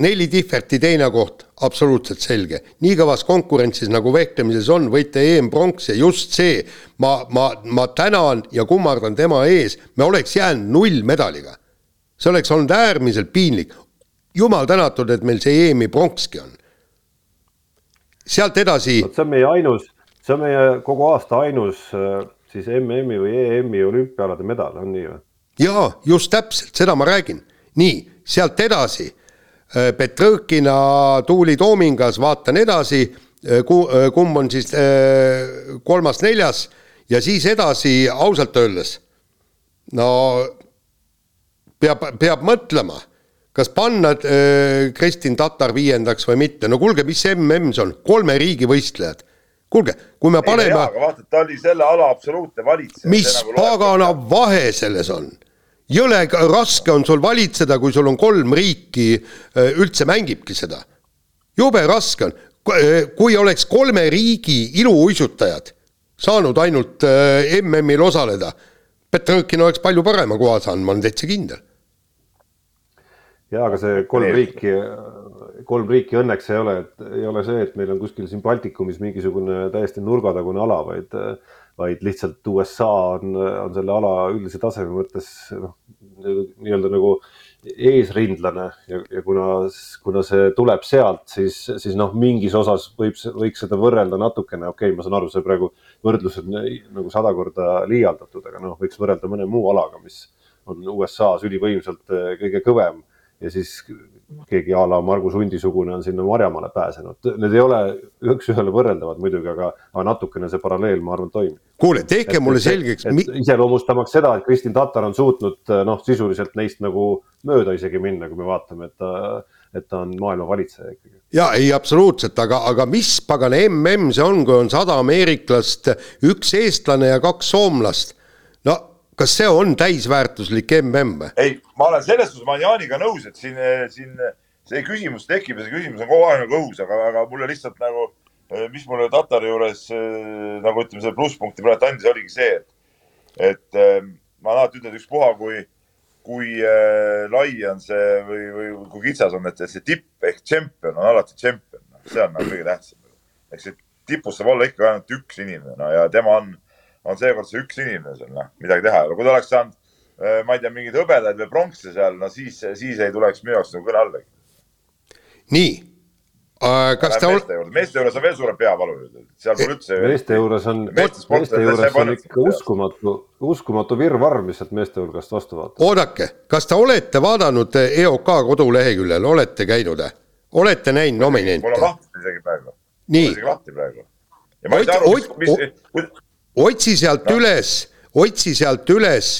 Neli Tihverti teine koht, absoluutselt selge. nii kõvas konkurentsis nagu vehklemises on, võite EM-pronks ja just see, ma, ma, ma tänan ja kummardan tema ees, me oleks jäänud nullmedaliga. see oleks olnud äärmiselt piinlik. jumal tänatud, et meil see EM-i pronkski on. sealt edasi. see on meie ainus, see on meie kogu aasta ainus äh, siis MM-i või EM-i olümpiaalade medal, on nii või? jaa, just täpselt, seda ma räägin nii, sealt edasi. Äh, Petrõkina, Tuuli Toomingas, vaatan edasi, äh, äh, kumb on siis kolmas-neljas ja siis edasi ausalt öeldes no peab, peab mõtlema, kas panna Kristin Tatar viiendaks või mitte, no kuulge, mis MM see on, kolme riigi võistlejad. kuulge, kui me paneme. vaata, ta oli selle ala absoluutne valitseja. mis nagu pagana vahe selles on jõle raske on sul valitseda, kui sul on kolm riiki äh, üldse mängibki seda. jube raske on, äh, kui oleks kolme riigi iluuisutajad saanud ainult äh, MM-il osaleda, Petrõkin oleks palju parema koha saanud, ma olen täitsa kindel. ja, aga see kolm riiki, kolm riiki õnneks ei ole, et ei ole see, et meil on kuskil siin Baltikumis mingisugune täiesti nurgatagune ala, vaid, vaid lihtsalt USA on, on selle ala üldise taseme mõttes noh, nii-öelda nagu eesrindlane ja, ja kuna, kuna see tuleb sealt, siis, siis noh, mingis osas võib, võiks seda võrrelda natukene, okei okay,, ma saan aru, see praegu võrdlus on nagu sada korda liialdatud, aga noh, võiks võrrelda mõne muu alaga, mis on USA-s ülivõimsalt kõige kõvem. Ja siis keegi a la Margus Hundi-sugune on sinna Marjamaale pääsenud. Need ei ole üks-ühele võrreldavad muidugi, aga, aga natukene see paralleel, ma arvan, toimib. kuule, tehke et, mulle selgeks. iseloomustamaks seda, et Kristin Tatar on suutnud noh, sisuliselt neist nagu mööda isegi minna, kui me vaatame, et ta, et ta on maailma valitseja ikkagi. ja ei, absoluutselt, aga, aga mis pagana mm see on, kui on sada ameeriklast, üks eestlane ja kaks soomlast kas see on täisväärtuslik mm? ei, ma olen selles suhtes, ma olen Jaaniga nõus, et siin, siin see küsimus tekib ja see küsimus on kogu aeg nagu õhus, aga, aga mulle lihtsalt nagu, mis mulle Tatari juures nagu ütleme, selle plusspunkti praegu andis, oligi see, et, et ma alati ütlen, et ükspuha, kui, kui lai on see või, või kui kitsas on, et see tipp ehk tšempion on alati tšempion, see on nagu kõige tähtsam. ehk see tipus saab olla ikka ainult üks inimene, no ja tema on on seekord see üks inimene seal, noh, midagi teha ei ole. kui ta oleks saanud, äh, ma ei tea, mingeid hõbedaid või pronksi seal, no siis, siis ei tuleks minu jaoks nagu kõne allagi. nii uh,. kas ta meeste juurde, meeste juures on veel suurem peavalu. seal pole üldse. meeste juures on, meeste juures on ikka uskumatu, uskumatu virvarr, mis sealt meeste hulgast vastu vaatab. oodake, kas te olete vaadanud EOK koduleheküljel, olete käinud? olete näinud nominente? mul on lahti isegi praegu. nii. isegi lahti praegu. ja ma ei saa aru, mis, mis, otsi sealt no. üles, otsi sealt üles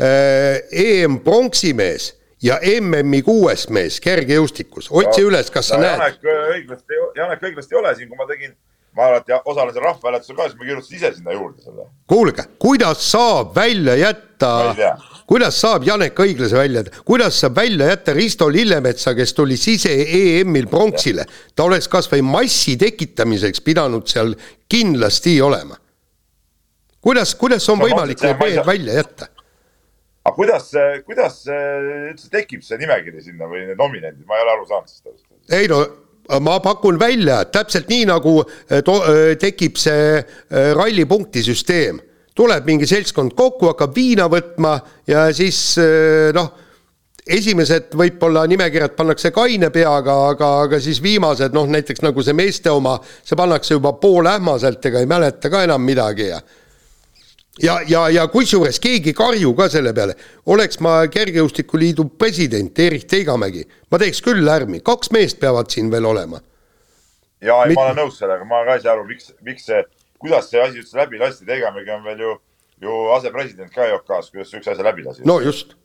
äh, EM pronksimees ja MM-i kuues mees kergejõustikus, otsi no, üles, kas sa no, näed? Janek õiglast, Janek õiglast ei ole siin, kui ma tegin, ma alati osalesin rahvahääletusel ka, siis ma kirjutasin ise sinna juurde selle. kuulge, kuidas saab välja jätta, kuidas saab Janek õiglase välja jätta, kuidas saab välja jätta Risto Lillemetsa, kes tuli sise EM-il pronksile, ta oleks kasvõi massi tekitamiseks pidanud seal kindlasti olema kuidas, kuidas on võimalik need mehed välja jätta? aga kuidas, kuidas üldse tekib see nimekiri sinna või need nominendid, ma ei ole aru saanud sellest. ei no ma pakun välja, täpselt nii nagu eh, to, eh, tekib see eh, rallipunktisüsteem. tuleb mingi seltskond kokku, hakkab viina võtma ja siis noh, esimesed võib-olla nimekirjad pannakse kaine peaga, aga, aga siis viimased noh, näiteks nagu see meeste oma, see pannakse juba poolähmaselt, ega ei mäleta ka enam midagi ja ja, ja, ja kusjuures keegi ei karju ka selle peale. oleks ma Kergejõustikuliidu president Erik Teigamägi, ma teeks küll lärmi, kaks meest peavad siin veel olema. ja ei Mit..., ma olen nõus sellega, ma ka ei saa aru, miks, miks see, kuidas see asi üldse läbi lasti, Teigamägi on veel ju, ju asepresident ka EOK-s, kuidas üks asi läbi lasi? no just.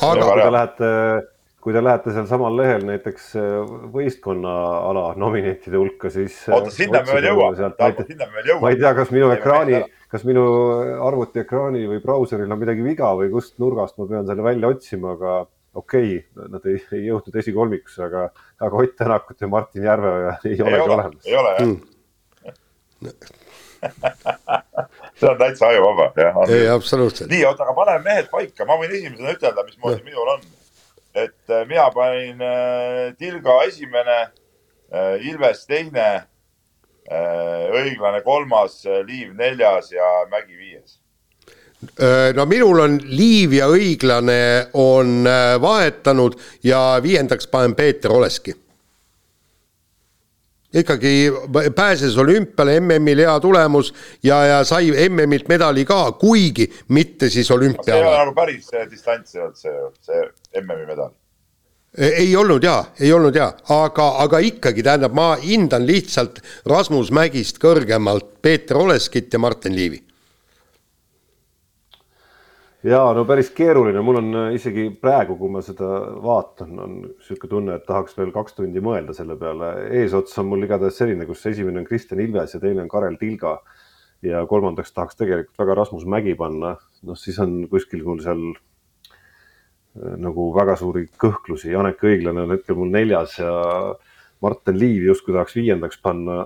aga kui te lähete kui te lähete seal samal lehel näiteks äh, võistkonna ala nominentide hulka, siis. Äh, oota, sinna me veel jõuame, sinna me veel jõuame. ma ei tea, kas minu ekraani, kas minu arvuti ekraani või brauseril on midagi viga või kust nurgast ma pean selle välja otsima, aga okei okay,, nad ei, ei jõudnud esikolmikusse, aga, aga Ott Tänakut ja Martin Järveoja ei, ei olegi ole, olemas. ei ole jah mm. see on täitsa ajuvaba, jah. ei, absoluutselt. nii, oota, aga paneme mehed paika, ma võin esimesena ütelda, mismoodi minul on et äh, mina panin äh, Tilga esimene, äh, Ilves teine, õiglane kolmas, Liiv neljas ja Mägi viies. No minul on Liiv ja õiglane on vahetanud ja viiendaks panen Peeter Oleski ikkagi pääses olümpiale, MM-il hea tulemus ja, ja sai MM-ilt medali ka, kuigi mitte siis olümpiale. see ei ole nagu päris distants ei olnud see, see MM-i medal. ei olnud jaa, ei olnud jaa, aga, aga ikkagi tähendab, ma hindan lihtsalt Rasmus Mägist kõrgemalt Peeter Oleskit ja Martin Liivi ja no päris keeruline, mul on äh, isegi praegu, kui ma seda vaatan, on niisugune tunne, et tahaks veel kaks tundi mõelda selle peale. eesots on mul igatahes selline, kus esimene on Kristjan Ilves ja teine on Karel Tilga. ja kolmandaks tahaks tegelikult väga Rasmus Mägi panna, noh siis on kuskil mul seal äh, nagu väga suuri kõhklusi, Janek Õiglane on hetkel mul neljas ja Martin Liiv justkui tahaks viiendaks panna.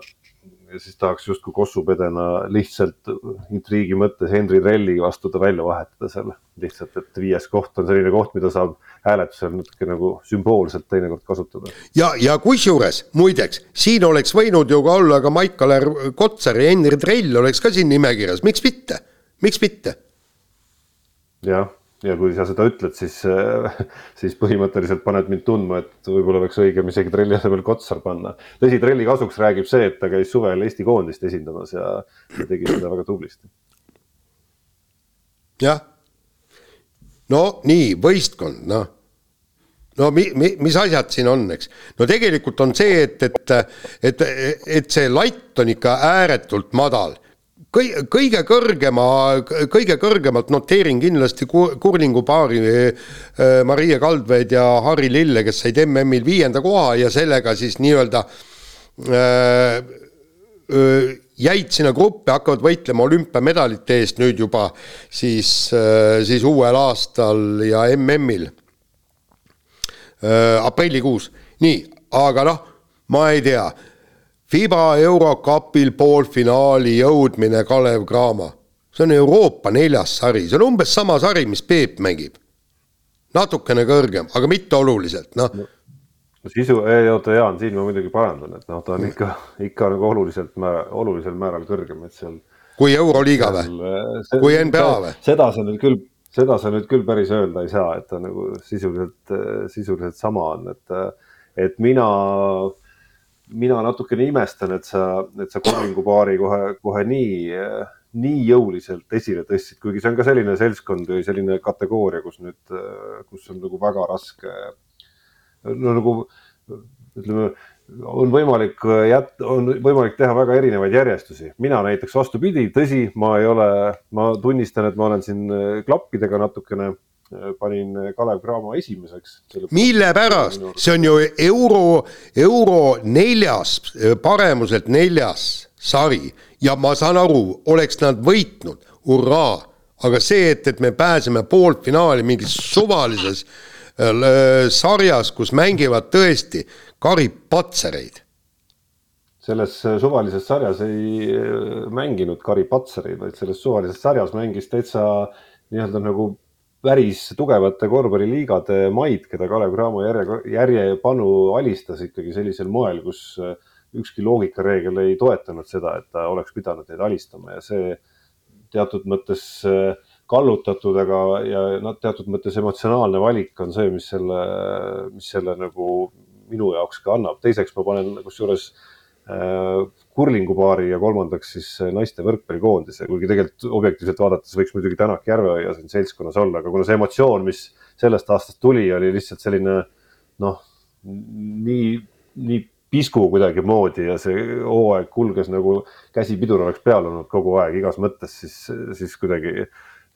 Ja siis tahaks justkui kossupedena lihtsalt intriigi mõttes Henry Trelli vastu ta välja vahetada seal. lihtsalt, et viies koht on selline koht, mida saab hääletusel natuke nagu sümboolselt teinekord kasutada. ja, ja kusjuures muideks, siin oleks võinud ju ka olla ka Maik-Kalev Kotsar ja Henry Trell oleks ka siin nimekirjas, miks mitte, miks mitte? jah ja kui sa seda ütled, siis, siis põhimõtteliselt paned mind tundma, et võib-olla oleks õigem isegi trelli asemel Kotsar panna. tõsi, trelli kasuks räägib see, et ta käis suvel Eesti koondist esindamas ja, ja tegi seda väga tublisti. jah. no nii, võistkond, noh no mi-, mi-, mis asjad siin on, eks. no tegelikult on see, et, et, et, et see latt on ikka ääretult madal kõi-, kõige kõrgema, kõige kõrgemalt noteerin kindlasti kurlingu paari äh, Marie Kaldveed ja Harri Lille, kes said MM-il viienda koha ja sellega siis nii-öelda äh, äh, jäid sinna gruppi, hakkavad võitlema olümpiamedalite eest nüüd juba siis, siis uuel aastal ja MM-il aprillikuus. nii, aga noh, ma ei tea Fiba eurokapil poolfinaali jõudmine Kalev Cramo. see on Euroopa neljas sari, see on umbes sama sari, mis Peep mängib. natukene kõrgem, aga mitte oluliselt, noh no sisu, ei oota, Jaan, siin ma muidugi parandan, et noh, ta on ikka, ikka nagu oluliselt määral, olulisel määral kõrgem, et seal. kui Euroliiga või? kui NBA või? seda sa nüüd küll, seda sa nüüd küll päris öelda ei saa, et ta nagu sisuliselt, sisuliselt sama on, et, et mina äh, mina natukene imestan, et sa, et sa Korvingu paari kohe, kohe nii, nii jõuliselt esile tõstsid, kuigi see on ka selline seltskond või selline kategooria, kus nüüd, kus on nagu väga raske. no nagu ütleme, on võimalik jät-, on võimalik teha väga erinevaid järjestusi. mina näiteks vastupidi, tõsi, ma ei ole, ma tunnistan, et ma olen siin klappidega natukene panin Kalev Cramo esimeseks. mille pärast, see on ju euro, euro neljas, paremuselt neljas sari. Ja ma saan aru, oleks nad võitnud, hurraa, aga see, et, et me pääseme poolfinaali mingis suvalises äh, sarjas, kus mängivad tõesti karipatsereid. Selles suvalises sarjas ei äh, mänginud karipatsereid, vaid selles suvalises sarjas mängis täitsa nii-öelda nagu päris tugevate korvpalliliigade maid, keda Kalev Cramo järje, järjepanu alistas ikkagi sellisel moel, kus äh, ükski loogikareegel ei toetanud seda, et ta oleks pidanud neid alistama ja see teatud mõttes äh, kallutatud, aga ja noh, teatud mõttes emotsionaalne valik on see, mis selle, mis selle nagu minu jaoks ka annab. teiseks ma panen kusjuures äh, kurlingupaari ja kolmandaks siis naiste võrkpallikoondise, kuigi tegelikult objektiivselt vaadates võiks muidugi Tänak Järveoja siin seltskonnas olla, aga kuna see emotsioon, mis sellest aastast tuli, oli lihtsalt selline noh, nii, nii pisku kuidagimoodi ja see hooaeg kulges nagu käsi pidur oleks peal olnud kogu aeg igas mõttes, siis, siis kuidagi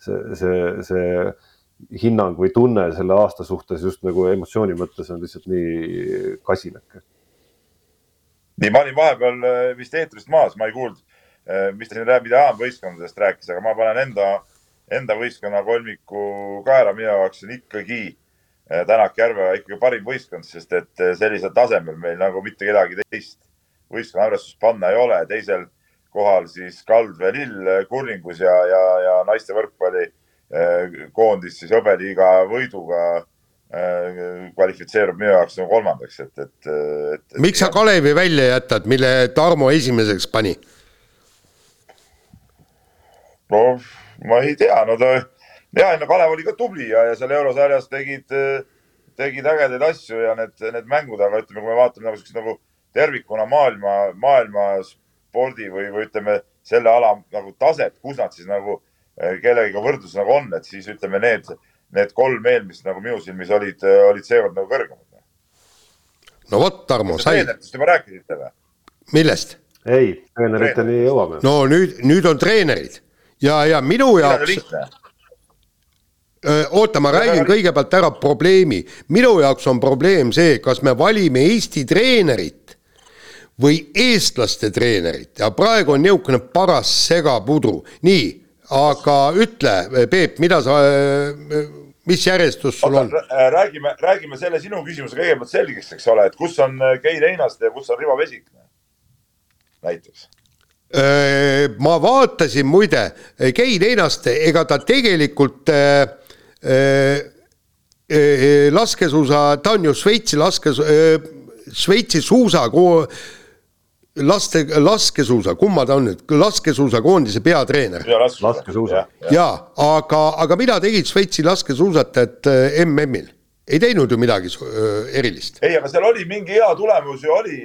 see, see, see hinnang või tunne selle aasta suhtes just nagu emotsiooni mõttes on lihtsalt nii kasinake nii, ma olin vahepeal äh, vist eetrist maas, ma ei kuulnud, äh, mis ta siin räägib, mida Jaan võistkondadest rääkis, aga ma panen enda, enda võistkonna kolmiku kaela, minu jaoks on ikkagi äh, Tänak Järve ikkagi parim võistkond, sest et sellisel tasemel meil nagu mitte kedagi teist võistkonna arvestuses panna ei ole. teisel kohal siis Kaldvee Lill kurlingus ja, ja, ja naiste võrkpalli koondis siis hõbeliiga võiduga kvalifitseerub minu jaoks nagu kolmandaks, et, et, et, et. miks sa Kalevi välja jätad, mille Tarmo esimeseks pani? no ma ei tea, no ta, ja, no Kalev oli ka tubli ja, ja seal eurosarjas tegid, tegid ägedaid asju ja need, need mängud, aga ütleme, kui me vaatame nagu siukest nagu tervikuna maailma, maailma spordi või, või ütleme selle ala nagu taset, kus nad siis nagu eh, kellegiga võrdluses nagu on, et siis ütleme, need need kolm eelmist nagu minu silmis olid, olid seekord nagu kõrgemad. no vot, Tarmo, sai. treeneritest juba rääkisite või? millest? ei, treeneriteni jõuame. no nüüd, nüüd on treenerid ja, ja minu jaoks. oota, ma räägin kõigepealt ära probleemi. minu jaoks on probleem see, kas me valime Eesti treenerit või eestlaste treenerit ja praegu on niisugune paras segapudru. nii, aga ütle, Peep, mida sa mis järjestus sul on? Äh, räägime, räägime selle sinu küsimuse kõigepealt selgeks, eks ole, et kus on äh, Einaste ja kus on Rivo Vesik näiteks ma vaatasin muide, Kein Einaste, ega ta tegelikult äh, äh, laskesuusa, ta on ju Šveitsi laskes- äh,, Šveitsi suusa laste, laskesuusa, kumma ta on nüüd, laskesuusakoondise peatreener. laskesuusa. jaa, aga, aga mida tegid Šveitsi laskesuusatajad MM-il? ei teinud ju midagi erilist. ei, aga seal oli mingi hea tulemus ju oli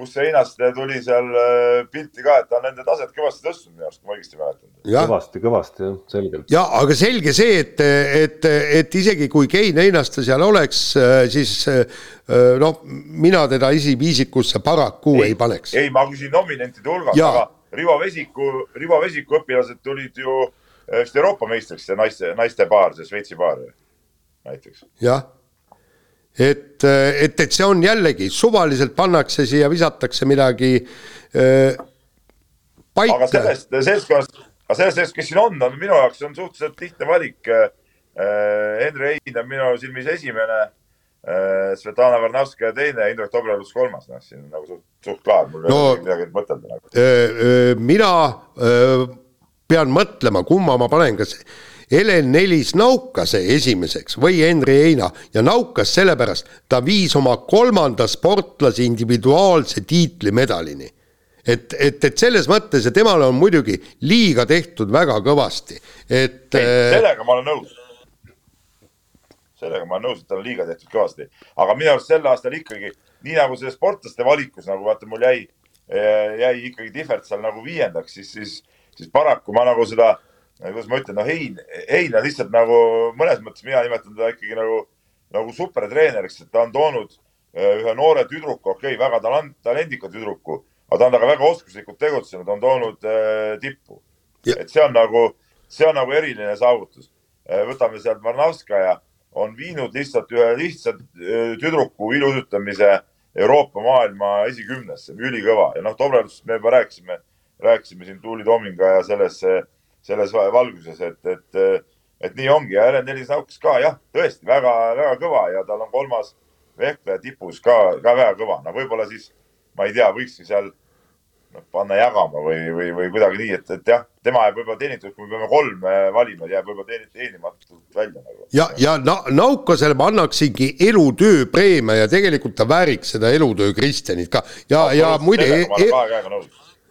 kus Einaste tuli seal äh, pilti ka, et ta on nende taset kõvasti tõstnud minu arust, kui ma õigesti mäletan. kõvasti, kõvasti jah, selgelt. ja aga selge see, et, et, et isegi kui Kein Einaste seal oleks, äh, siis äh, noh, mina teda esiviisikusse paraku ei, ei paneks. ei, ma küsin nominentide hulgas, aga Rivo Vesiku, Rivo Vesiku õpilased tulid ju vist Euroopa meistriks, see naiste, naiste paar, see Šveitsi paar näiteks. jah et, et, et see on jällegi, suvaliselt pannakse siia, visatakse midagi äh, paika. aga sellest seltskonnast, aga sellest seltskonnast, kes siin on, on minu jaoks on suhteliselt lihtne valik äh,. Henri Hein on minu silmis esimene äh,, Svetlana Varnavskaja teine, Indrek Dobrevus kolmas, noh, siin on nagu suht, suht klaar, mul ei no, ole midagi mõtelda nagu. Mina äh, pean mõtlema, kumma ma panen, kas Helen Nelis Naukase esimeseks või Henri Heina ja Naukas sellepärast, ta viis oma kolmanda sportlase individuaalse tiitlimedalini. et, et, et selles mõttes ja temale on muidugi liiga tehtud väga kõvasti, et. Äh, sellega ma olen nõus. sellega ma olen nõus, et tal on liiga tehtud kõvasti, aga minu arust sel aastal ikkagi nii nagu selles sportlaste valikus nagu vaata, mul jäi, jäi ikkagi Tihvert seal nagu viiendaks, siis, siis, siis paraku ma nagu seda kuidas ma ütlen, no Hein, Hein on lihtsalt nagu mõnes mõttes mina nimetan teda ikkagi nagu, nagu supertreeneriks, et ta on toonud äh, ühe noore tüdruku, okei okay,, väga talent, talendika tüdruku, aga ta on temaga väga oskuslikult tegutsenud, on toonud äh, tippu. et see on nagu, see on nagu eriline saavutus. Äh, võtame sealt Varnavskaja, on viinud lihtsalt ühe lihtsa äh, tüdruku ilusutamise Euroopa maailma esikümnesse, ülikõva ja noh, Dobrevust me juba rääkisime, rääkisime siin Tuuli Toominga ja selles äh, selles valguses, et, et, et nii ongi ja Helen Nelis Naukas ka jah, tõesti väga-väga kõva ja tal on kolmas vehkleja tipus ka, ka väga kõva. no võib-olla siis, ma ei tea, võikski seal noh, panna jagama või, või, või kuidagi nii, et, et jah, tema jääb võib-olla teenitud, kui me peame kolm valima, jääb võib-olla teenimatult välja nagu. ja, ja na, Naukasele ma annaksingi elutööpreemia ja tegelikult ta vääriks seda elutöö Kristjanit ka ja, ja muide.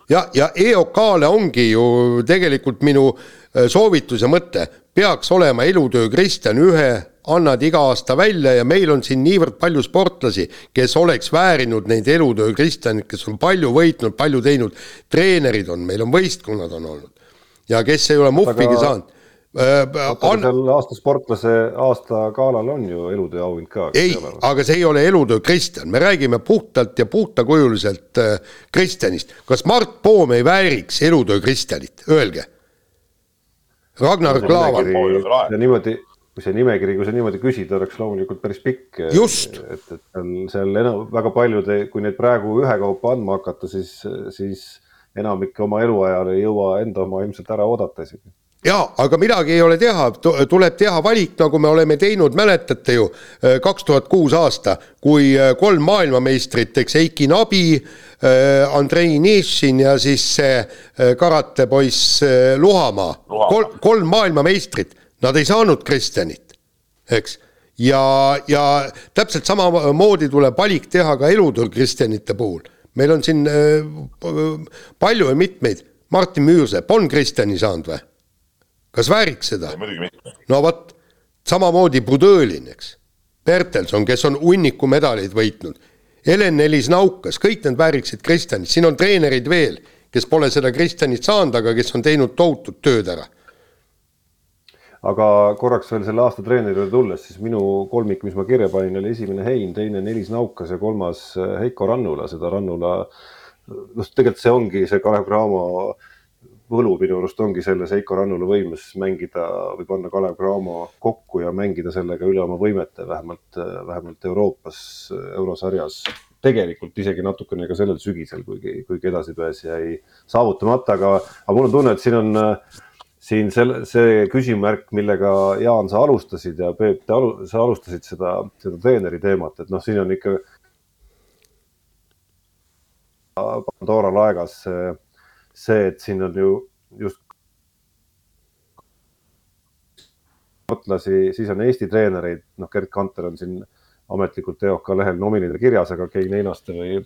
Ja, ja EOK-le ongi ju tegelikult minu äh, soovitus ja mõte, peaks olema elutöö Kristjan ühe annad iga aasta välja ja meil on siin niivõrd palju sportlasi, kes oleks väärinud neid elutöö Kristjanit, kes on palju võitnud, palju teinud, treenerid on, meil on võistkonnad on olnud. Ja kes ei ole muhvigi Aga... saanud on... seal aasta sportlase aasta galal on ju elutöö auhind ka. ei, aga see ei ole elutöö Kristjan, me räägime puhtalt ja puhtakujuliselt äh, Kristjanist. kas Mart Poom ei vääriks elutöö Kristjanit, öelge. Ragnar Klavan. niimoodi, kui see nimekiri, kui sa niimoodi küsid, oleks loomulikult päris pikk. just. et, et seal, seal enam väga paljud, kui neid praegu ühekaupa andma hakata, siis, siis enamik oma eluajal ei jõua enda oma ilmselt ära oodata isegi jaa, aga midagi ei ole teha, tuleb teha valik, nagu me oleme teinud, mäletate ju, äh, kaks tuhat kuus aasta, kui äh, kolm maailmameistrit, eks Eiki Nabi, äh, Andrei Nišin ja siis see karatepoiss Luhamaa, kolm, kolm maailmameistrit, nad ei saanud Kristjanit, eks. ja, ja täpselt samamoodi tuleb valik teha ka elutöö Kristjanite puhul. meil on siin palju ja mitmeid, Martin Müürsepp on Kristjani saanud või? Kas vääriks seda? no vot, samamoodi Budõlin, eks. Bertelson, kes on hunniku medaleid võitnud. Helen-Elis Naukas, kõik need vääriksid Kristjanit, siin on treenerid veel, kes pole seda Kristjanit saanud, aga kes on teinud tohutut tööd ära. aga korraks veel selle aasta treeneri juurde tulles, siis minu kolmik, mis ma kirja panin, oli esimene Hein, teine Nelis Naukas ja kolmas Heiko Rannula, seda Rannula noh, tegelikult see ongi see Kalev Cramo võlu minu arust ongi selles Heiko Rannula võimes mängida või panna Kalev Cramo kokku ja mängida sellega üle oma võimete, vähemalt, vähemalt Euroopas, eurosarjas. tegelikult isegi natukene ka sellel sügisel, kuigi, kuigi edasipääs jäi saavutamata, aga, aga mul on tunne, et siin on siin selle, see küsimärk, millega Jaan, sa alustasid ja Peep, te alu, sa alustasid seda, seda treeneri teemat, et noh, siin on ikka Pandora laegas see, et siin on ju just sportlasi, siis on Eesti treenereid, noh, Gerd Kanter on siin ametlikult EOK lehel nominidel kirjas, aga Kein Einaste või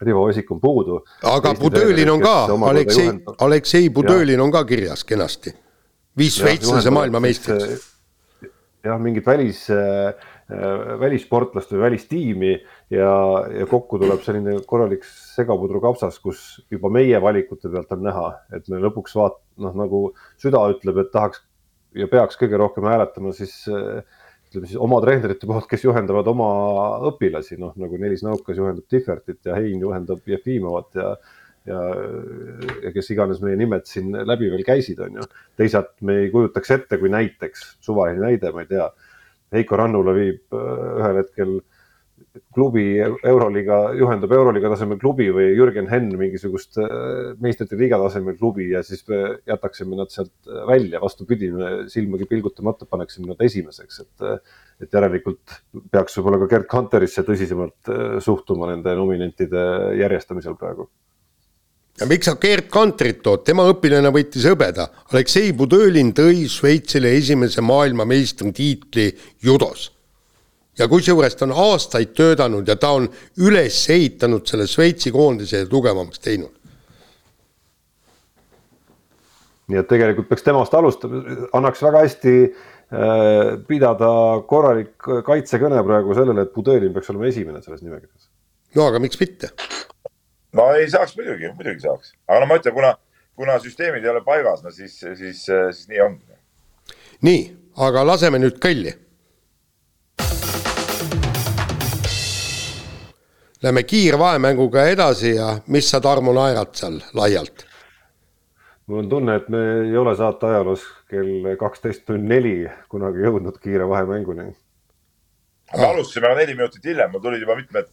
Rivo Vesik on puudu. aga Budõlin on ka, Aleksei, Aleksei Budõlin on ka kirjas kenasti. viis šveitslase maailmameistriks. jah, mingit välis äh, välissportlast või välistiimi ja, ja kokku tuleb selline korralik segapudru kapsas, kus juba meie valikute pealt on näha, et me lõpuks vaat-, noh, nagu süda ütleb, et tahaks ja peaks kõige rohkem hääletama siis ütleme siis oma treenerite poolt, kes juhendavad oma õpilasi, noh nagu Nelis Naukas juhendab Tihvertit ja Hein juhendab Jefimovat ja ja, ja kes iganes meie nimed siin läbi veel käisid, on ju. teisalt me ei kujutaks ette, kui näiteks, suvaline näide, ma ei tea, Heiko Rannula viib ühel hetkel äh, klubi Euroliiga, juhendab Euroliiga tasemel klubi või Jürgen Henn mingisugust äh, meistrite liiga tasemel klubi ja siis me jätaksime nad sealt äh, välja, vastupidi, me silmagi pilgutamata paneksime nad esimeseks, et äh, et järelikult peaks võib-olla ka Gerd Kanterisse tõsisemalt suhtuma nende nominentide järjestamisel praegu ja miks sa Gerd Kanterit tood, tema õpilane võitis hõbeda. Aleksei Budõlin tõi Šveitsile esimese maailmameistritiitli judos ja kusjuures ta on aastaid töötanud ja ta on üles ehitanud selle Šveitsi koondise tugevamaks teinud. nii et tegelikult peaks temast alustama, annaks väga hästi äh, pidada korralik kaitsekõne praegu sellele, et Pudelin peaks olema esimene selles nimekirjas. no aga miks mitte? No ei saaks muidugi, muidugi saaks, aga no ma ütlen, kuna, kuna süsteemid ei ole paigas, no siis, siis, siis nii ongi. nii, aga laseme nüüd kõlli Lähme kiirvahemänguga edasi ja mis sa, Tarmo, naerad seal laialt? mul on tunne, et me ei ole saate ajaloos kell kaksteist null neli kunagi jõudnud kiire vahemänguni. me alustasime neli minutit hiljem, mul tulid juba mitmed,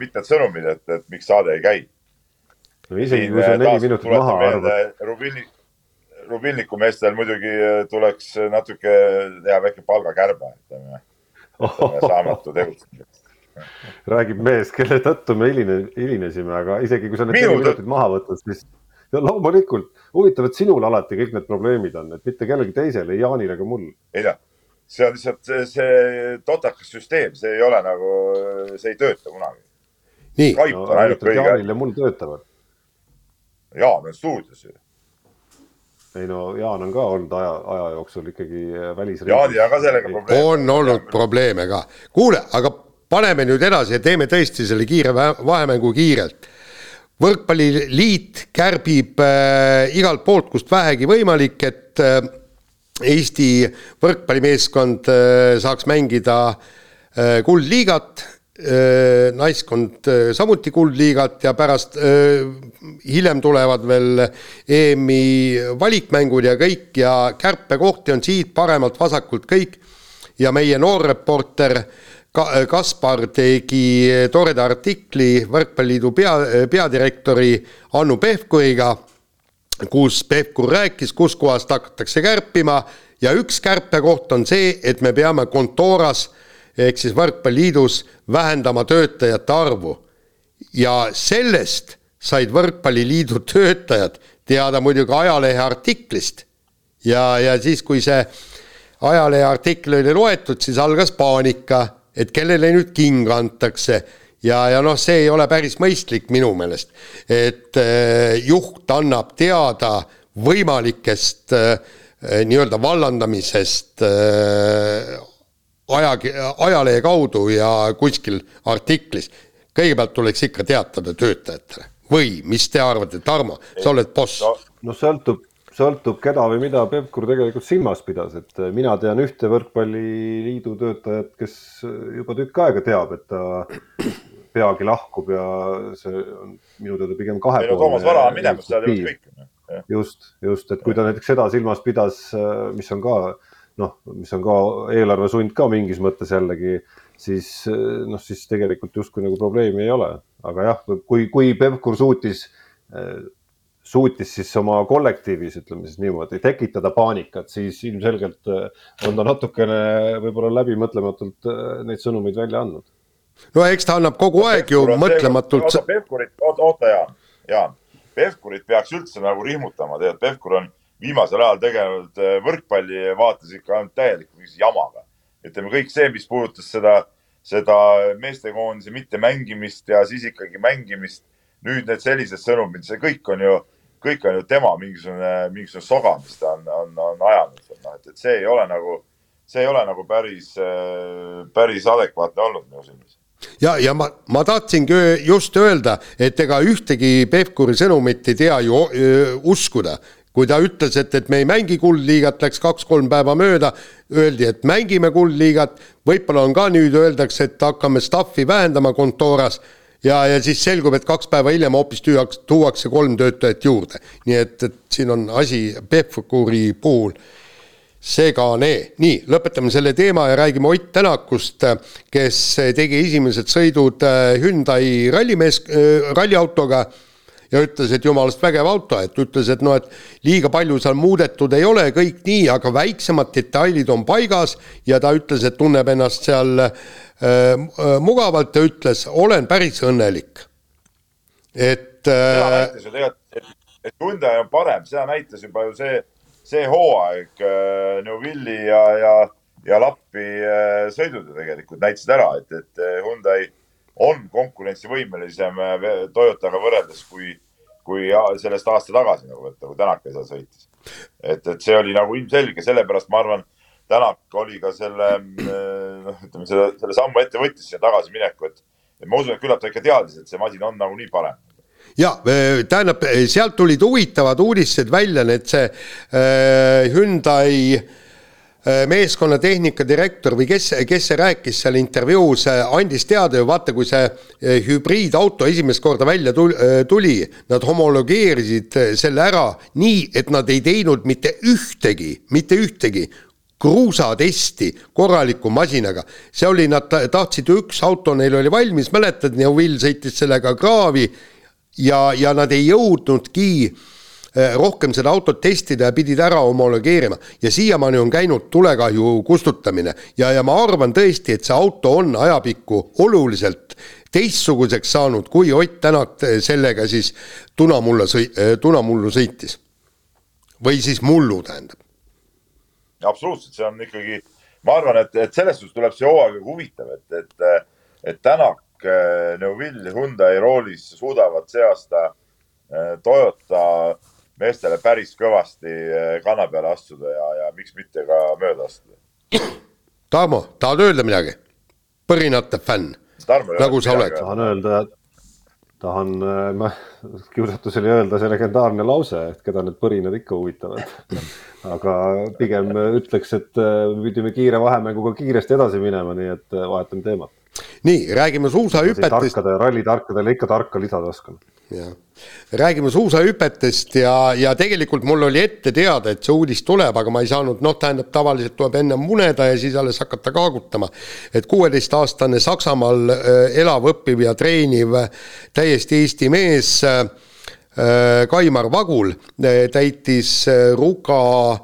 mitmed sõnumid, et, et miks saade ei käi. no isegi kui sa neli minutit maha arvad. Rubilnik, Rubilniku meestel muidugi eh, tuleks natuke teha väike palgakärbe, ütleme oh., saamatu tegutsemiseks räägib mees, kelle tõttu me hiline, hilinesime, aga isegi kui sa need neli minutit maha võtad, siis ja loomulikult huvitav, et sinul alati kõik need probleemid on, et mitte kellelgi teisel, ei Jaanil ega mul. ei noh, see on lihtsalt see, see totakas süsteem, see ei ole nagu, see ei tööta kunagi. Nii. Jaanil ja mul töötavad. Jaan on stuudios ju ei no Jaan on ka olnud aja, aja jooksul ikkagi välisriigis. Jaanil on ka sellega probleeme. on olnud probleeme ka. kuule, aga paneme nüüd edasi ja teeme tõesti selle kiire vahemängu kiirelt. võrkpalliliit kärbib äh, igalt poolt, kust vähegi võimalik, et äh, Eesti võrkpallimeeskond äh, saaks mängida äh, kuldliigat äh,, naiskond äh, samuti kuldliigat ja pärast äh, hiljem tulevad veel EM-i valikmängud ja kõik ja kärpekohti on siit-paremalt-vasakult kõik. Ja meie noorreporter äh, Ka-, Kaspar tegi toreda artikli Võrkpalliliidu pea, peadirektori Hannu Pevkuriga, kus Pevkur rääkis, kuskohast hakatakse kärpima. Ja üks kärpekoht on see, et me peame Kontoras ehk siis Võrkpalliliidus vähendama töötajate arvu. ja sellest said Võrkpalliliidu töötajad teada muidugi ajalehe artiklist. ja, ja siis, kui see ajalehe artikkel oli loetud, siis algas paanika et kellele nüüd king antakse ja, ja noh, see ei ole päris mõistlik minu meelest, et äh, juht annab teada võimalikest äh, nii-öelda vallandamisest äh, aja, ajalehe kaudu ja kuskil artiklis. kõigepealt tuleks ikka teatada töötajatele või mis te arvate, Tarmo, sa oled boss no,? no sõltub sõltub, keda või mida Pevkur tegelikult silmas pidas, et äh, mina tean ühte võrkpalliliidu töötajat, kes äh, juba tükk aega teab, et ta peagi lahkub ja see on minu teada pigem kahe. meil on Toomas Vara minemas, ei ole kõik. just, just, et kui ta näiteks seda silmas pidas, äh, mis on ka noh, mis on ka eelarvesund ka mingis mõttes jällegi, siis noh, siis tegelikult justkui nagu probleemi ei ole, aga jah, kui, kui Pevkur suutis suutis siis oma kollektiivis, ütleme siis niimoodi, tekitada paanikat, siis ilmselgelt on ta natukene võib-olla läbimõtlematult neid sõnumeid välja andnud. no eks ta annab kogu aeg ju mõtlematult. oota, Pevkurit, oota, oota Jaan, Jaan, Pevkurit peaks üldse nagu rihmutama, tegelikult Pevkur on viimasel ajal tegelenud äh, võrkpalli vaates ikka ainult täieliku jamaga. ütleme kõik see, mis puudutas seda, seda meestekoondise mittemängimist ja siis ikkagi mängimist. nüüd need sellised sõnumid, see kõik on ju, kõik on ju tema mingisugune, mingisugune soga, mis ta on, on, on ajanud. noh, et, et see ei ole nagu, see ei ole nagu päris, äh, päris adekvaatne olnud minu silmis ja, ja ma, ma tahtsingi just öelda, et ega ühtegi Pevkuri sõnumit ei tea ju öö, uskuda. Kui ta ütles, et, et me ei mängi kuldliigat, läks kaks-kolm päeva mööda, öeldi, et mängime kuldliigat, võib-olla on ka nüüd öeldakse, et hakkame staff'i vähendama kontooras ja, ja siis selgub, et kaks päeva hiljem hoopis tüüaks, tuuakse kolm töötajat juurde. nii et, et siin on asi Pevkuri puhul segane. nii, lõpetame selle teema ja räägime Ott Tänakust, kes tegi esimesed sõidud äh, Hyundai rallimees, äh, ralliautoga ja ütles, et jumalast vägev auto, et ütles, et noh, et liiga palju seal muudetud ei ole, kõik nii, aga väiksemad detailid on paigas ja ta ütles, et tunneb ennast seal äh, äh mugavalt ja ütles, olen päris õnnelik. et äh,. et, et Hyundai on parem, seda näitas juba ju see see hooaeg äh, Neuvilli ja, ja, ja Lappi äh, sõidud ju tegelikult näitasid ära, et, et äh, Hyundai on konkurentsivõimelisem Toyotaga võrreldes, kui, kui sellest aasta tagasi nagu võtta, kui Tänak seal sõitis. et, et see oli nagu ilmselge, sellepärast ma arvan, Tänak oli ka selle, noh, ütleme selle, selle sammu ette võttis siia tagasimineku, et, et ma usun, et küllap ta ikka teadis, et see masin on nagunii parem ja tähendab, sealt tulid huvitavad uudised välja, need see äh, Hyundai äh, meeskonna tehnikadirektor või kes, kes see rääkis seal intervjuus, andis teada ju vaata, kui see äh, hübriidauto esimest korda välja tuli, nad homologeerisid selle ära nii, et nad ei teinud mitte ühtegi, mitte ühtegi kruusatesti korraliku masinaga. see oli, nad tahtsid, üks auto neil oli valmis, mäletad, Neuvill sõitis sellega kraavi ja, ja nad ei jõudnudki eh, rohkem seda autot testida ja pidid ära homologeerima ja siiamaani on käinud tulekahju kustutamine ja, ja ma arvan tõesti, et see auto on ajapikku oluliselt teistsuguseks saanud, kui Ott Tänak sellega siis tunamulla sõi-, eh, tunamullu sõitis. või siis mullu, tähendab. absoluutselt, see on ikkagi, ma arvan, et, et selles suhtes tuleb see hooaeg huvitav, et, et, et Tänak Neuvill Hyundai roolis suudavad see aasta Toyota meestele päris kõvasti äh, kanna peale astuda ja, ja miks mitte ka mööda astuda. Tarmo, tahad öelda midagi? põrinate fänn, nagu sa oled. tahan öelda, tahan, ma kiusatus oli öelda see legendaarne lause, et keda need põrinad ikka huvitavad aga pigem ütleks, et pidime kiire vahemänguga kiiresti edasi minema, nii et vahetame teemat nii, räägime suusahüpetest. tarkade rallitarkadele ikka tarka lisada oskan. Jah, räägime suusahüpetest ja, ja tegelikult mul oli ette teada, et see uudis tuleb, aga ma ei saanud, noh, tähendab, tavaliselt tuleb enne muneda ja siis alles hakata kaagutama. et kuueteistaastane Saksamaal äh, elav, õppiv ja treeniv täiesti Eesti mees äh, Kaimar Vagul äh, täitis Ruka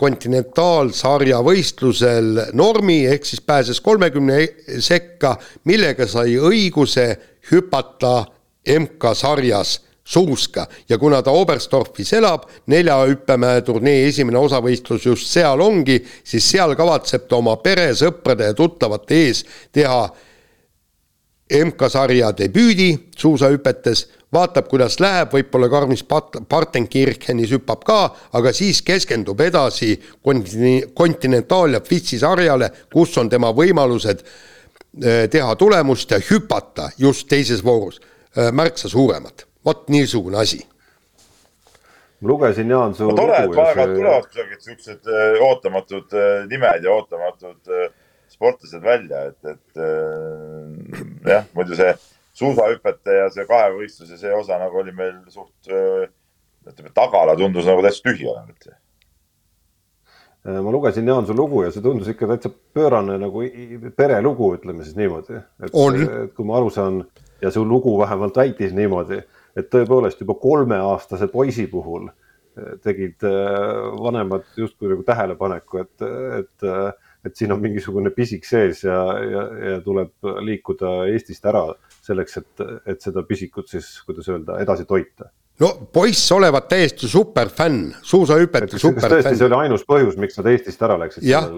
kontinentaalsarja võistlusel normi, ehk siis pääses kolmekümne sekka, millega sai õiguse hüpata MK-sarjas suuska ja kuna ta Oberstdorfis elab, neljahüppemäe turnee esimene osavõistlus just seal ongi, siis seal kavatseb ta oma pere, sõprade ja tuttavate ees teha MK-sarja debüüdi suusahüpetes. Vaatab, kuidas läheb, võib-olla Karmis Partenkirchenis hüppab ka, aga siis keskendub edasi kontinentaal- ja Fitsi sarjale, kus on tema võimalused eh, teha tulemust ja hüpata just teises voorus märksa suuremad. vot niisugune asi. lugesin Jaan su no, tore, et aeg-ajalt tulevad kusagilt siuksed eh, ootamatud nimed ja ootamatud sportlased välja, et, et jah, muidu see suusahüpete ja see kahevõistluse see osa nagu oli meil suht, ütleme, tagala tundus nagu täitsa tühi olevat. ma lugesin Jaan su lugu ja see tundus ikka täitsa pöörane nagu perelugu, ütleme siis niimoodi. et kui ma aru saan ja su lugu vähemalt väitis niimoodi, et tõepoolest juba kolmeaastase poisi puhul tegid vanemad justkui nagu tähelepaneku, et, et, et siin on mingisugune pisik sees ja, ja, ja tuleb liikuda Eestist ära selleks, et, et seda pisikut siis, kuidas öelda, edasi toita. No poiss olevat täiesti superfänn, suusahüpete superfänn. tõesti, see oli ainus põhjus, miks nad Eestist ära läksid? jah,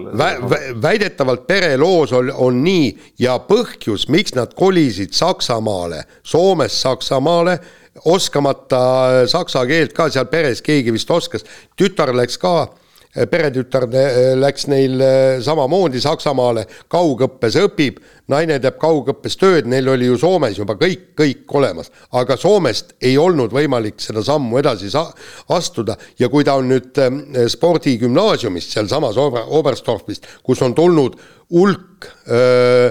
väidetavalt pereloos on, on nii ja põhjus, miks nad kolisid Saksamaale, Soomest Saksamaale, oskamata saksa keelt ka seal peres keegi vist oskas, tütar läks ka peretütar eh, läks neil eh, samamoodi Saksamaale, kaugõppes õpib, naine teeb kaugõppes tööd, neil oli ju Soomes juba kõik, kõik olemas, aga Soomest ei olnud võimalik seda sammu edasi sa-, astuda. Ja kui ta on nüüd spordigümnaasiumist sealsamas Ober-, Oberstdorfist, kus on tulnud hulk öö,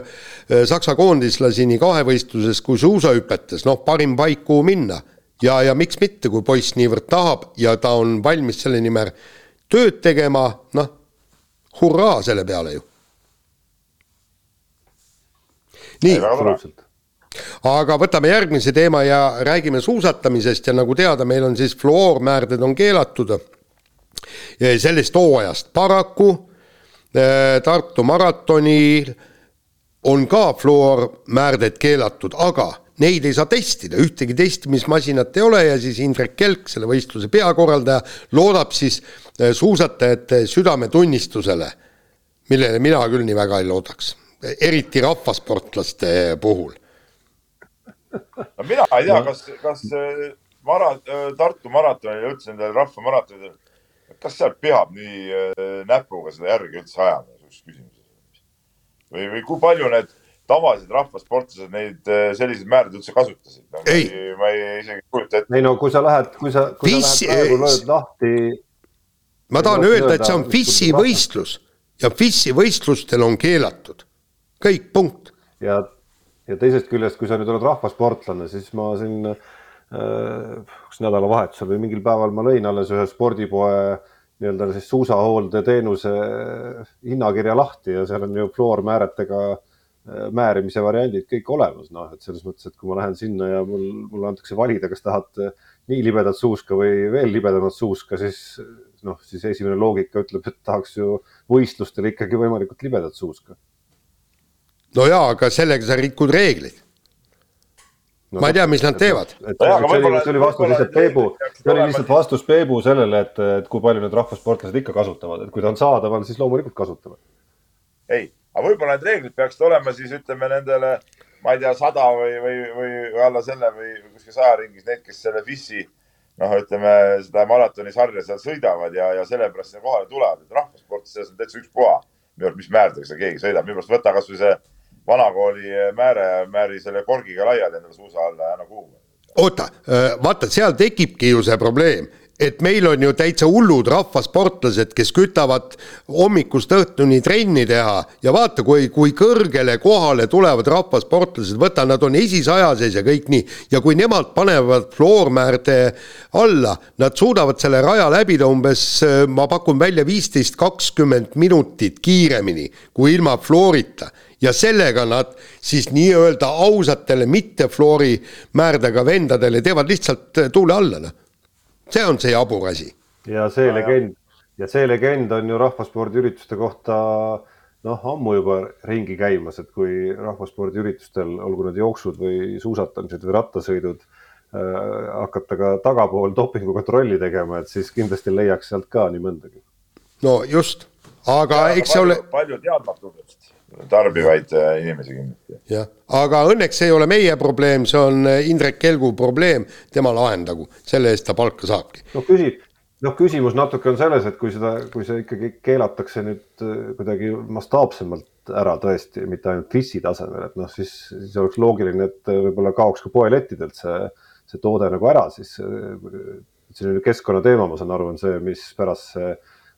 saksa koondislasi nii kahevõistluses kui suusahüpetes, noh, parim paik, kuhu minna. ja, ja miks mitte, kui poiss niivõrd tahab ja ta on valmis selle nimel tööd tegema, noh, hurraa selle peale ju. nii, aga võtame järgmise teema ja räägime suusatamisest ja nagu teada, meil on siis fluoormäärded on keelatud. Sellest hooajast paraku äh, Tartu maratonil on ka fluoormäärded keelatud, aga neid ei saa testida, ühtegi testimismasinat ei ole ja siis Indrek Kelk, selle võistluse peakorraldaja, loodab siis äh, suusatajate südametunnistusele, millele mina küll nii väga ei loodaks, eriti rahvasportlaste puhul. no mina ei tea, kas, kas äh, mara-, äh, Tartu maratonil ja üldse nendel rahvamaratonidel, kas seal peab nii näpuga seda järge üldse ajama, küsimus. või, või kui palju need tavalised rahvasportlased neid äh, selliseid määrasid üldse kasutasid no,? ei, ma ei isegi kujuta ette. ei no kui sa lähed, kui sa, kui Fiss... sa lähed praegu lööd lahti. ma tahan öelda, et see on FIS-i võistlus ja FIS-i võistlustel on keelatud, kõik, punkt. ja, ja teisest küljest, kui sa nüüd oled rahvasportlane, siis ma siin äh, kas nädalavahetusel või mingil päeval ma lõin alles ühe spordipoe nii-öelda siis suusahooldeteenuse hinnakirja lahti ja seal on ju fluormääretega äh, Äh, määrimise variandid kõik olemas, noh, et selles mõttes, et kui ma lähen sinna ja mul, mulle antakse valida, kas tahad äh, nii libedat suuska või veel libedamat suuska, siis noh, siis esimene loogika ütleb, et tahaks ju võistlustel ikkagi võimalikult libedat suuska. no jaa, aga sellega sa rikud reegleid no,. ma ei tea, mis nad teevad. see oli, vastus lihtsalt Peebu, see oli lihtsalt vastus Peebu sellele, et, et kui palju need rahvasportlased ikka kasutavad, et kui ta on saadaval, siis loomulikult kasutavad. ei aga võib-olla need reeglid peaksid olema siis ütleme nendele, ma ei tea, sada või, või, või alla selle või kuskil saja ringis need, kes selle FIS-i noh, ütleme seda maratonisarja seal sõidavad ja, ja sellepärast sinna kohale tulevad, et rahvasportis selles on täitsa ükspuha, minu arust, mis määrdega seal keegi sõidab, minu arust võta kasvõi see vanakooli määre, määri selle korgiga laiali endale suusa alla ja anna kuhugi oota, vaata, seal tekibki ju see probleem, et meil on ju täitsa hullud rahvasportlased, kes kütavad hommikust õhtuni trenni teha. Ja vaata, kui, kui kõrgele kohale tulevad rahvasportlased, võta, nad on esisaja sees ja kõik nii. ja kui nemad panevad floormäärde alla, nad suudavad selle raja läbida umbes, ma pakun välja viisteist, kakskümmend minutit kiiremini kui ilma floorita. Ja sellega nad siis nii-öelda ausatele mitte floori määrdega vendadele teevad lihtsalt tuule alla, noh see on see jabur asi. ja see legend ja see legend on ju rahvaspordiürituste kohta noh, ammu juba ringi käimas, et kui rahvaspordiüritustel, olgu need jooksud või suusatamised või rattasõidud äh,, hakata ka tagapool dopingukontrolli tegema, et siis kindlasti leiaks sealt ka nii mõndagi. no just, aga ja, eks see ole. palju teadmatusest tarbivaid äh, inimesi kindlasti. jah, aga õnneks see ei ole meie probleem, see on äh, Indrek Kelgu probleem, tema lahendagu, selle eest ta palka saabki. noh, küsi-, noh, küsimus natuke on selles, et kui seda, kui see ikkagi keelatakse nüüd äh, kuidagi mastaapsemalt ära tõesti, mitte ainult FIS-i tasemel, et noh, siis, siis oleks loogiline, et võib-olla kaoks ka poelettidelt see, see toode nagu ära, siis selline keskkonnateema, ma saan aru, on see, mis pärast see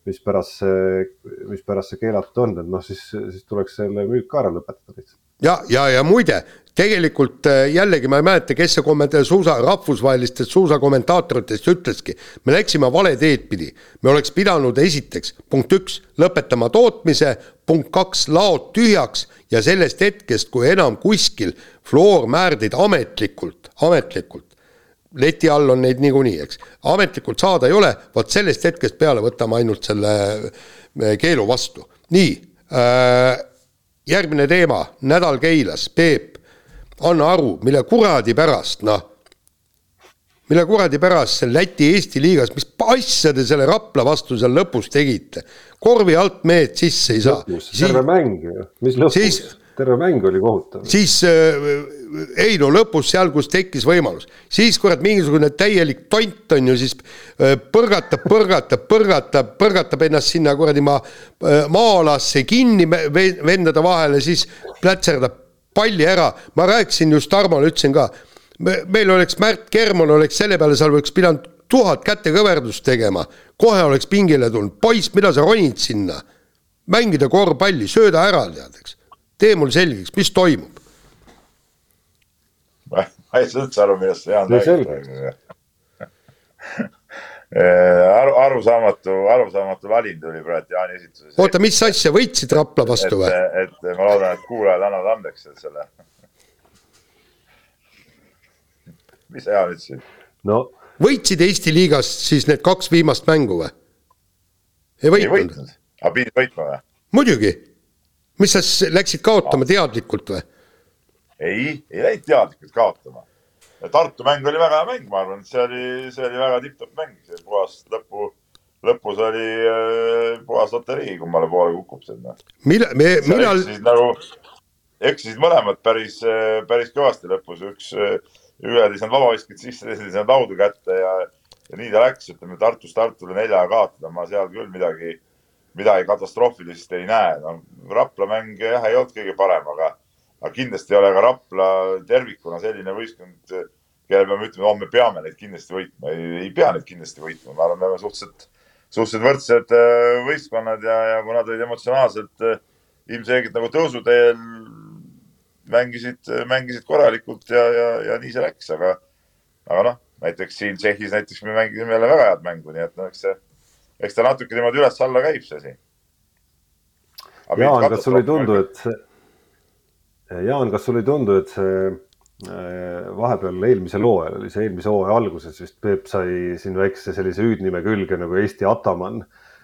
mispärast see, mispärast see keelatud on, et noh, siis, siis tuleks selle müük ka ära lõpetada lihtsalt. ja, ja, ja muide, tegelikult äh, jällegi ma ei mäleta, kes see kommentaar, suusa, rahvusvahelistest suusakommentaatoritest ütleski, me läksime vale teed pidi. me oleks pidanud esiteks, punkt üks, lõpetama tootmise, punkt kaks, laod tühjaks ja sellest hetkest, kui enam kuskil fluoormäärdeid ametlikult, ametlikult leti all on neid niikuinii, eks. ametlikult saada ei ole, vot sellest hetkest peale võtame ainult selle äh, keelu vastu. nii äh,, järgmine teema, nädal Keilas, Peep, anna aru, mille kuradi pärast, noh. mille kuradi pärast seal Läti-Eesti liigas, mis asja te selle Rapla vastu seal lõpus tegite? korvi alt mehed sisse ei saa. terve mäng ju, mis lõpus terve mäng oli kohutav. siis äh, ei no lõpus seal, kus tekkis võimalus, siis kurat mingisugune täielik tont on ju, siis äh, põrgatab, põrgatab, põrgatab, põrgatab ennast sinna kuradi maa, äh, maa-alasse kinni vendade vahele, siis plätserdab palli ära, ma rääkisin just Tarmole, ütlesin ka meil oleks Märt Kermon oleks selle peale, seal oleks pidanud tuhat kätekõverdust tegema, kohe oleks pingile tulnud, poiss, mida sa ronid sinna? mängida korvpalli, sööda ära, tead, eks. tee mul selgeks, mis toimub. Ma ei saa üldse aru, millest Jaan räägib. aru, arusaamatu, arusaamatu valin tuli praegu Jaani esituses. oota, mis asja, võitsid Rapla vastu või? et, et ma loodan, et kuulajad annavad andeks selle mis sa Jaan ütlesid? no võitsid Eesti liigas siis need kaks viimast mängu või? ei võitnud? aga pidid võitma või? muidugi. mis sa siis läksid kaotama ah. teadlikult või? Ei, ei läinud teadlikult kaotama. Tartu mäng oli väga hea mäng, ma arvan, et see oli, see oli väga tipp-topp mäng, see puhas lõpu, lõpus oli äh, puhas loterii, kummale poole kukub sinna. millal, me, millal. nagu eksisid mõlemad päris, äh, päris kõvasti lõpus, üks äh, ühed ei saanud vabaviskit sisse, teised ei saanud laudu kätte ja, ja nii ta läks, ütleme Tartust Tartule neljaga kaotada, ma seal küll midagi, midagi katastroofilist ei näe. no Rapla mäng jah, ei olnud kõige parem, aga, aga kindlasti ei ole ka Rapla tervikuna selline võistkond, kelle peame ütlema, oh, me peame neid kindlasti võitma. ei, ei pea neid kindlasti võitma, ma arvan, me oleme suhteliselt, suhteliselt võrdsed äh, võistkonnad ja, ja kui nad olid emotsionaalselt äh, ilmselgelt nagu tõusuteel mängisid, mängisid korralikult ja, ja, ja nii see läks, aga, aga noh, näiteks siin Tšehhis näiteks me mängisime jälle väga head mängu, nii et noh, eks see, eks ta natuke niimoodi üles-alla käib, see asi. Jaan, kas sulle ei tundu, et see, Jaan, kas sulle ei tundu, et see äh, vahepeal eelmisel hooajal oli see eelmise hooaja alguses vist Peep sai siin väikse sellise hüüdnime külge nagu Eesti Ataman.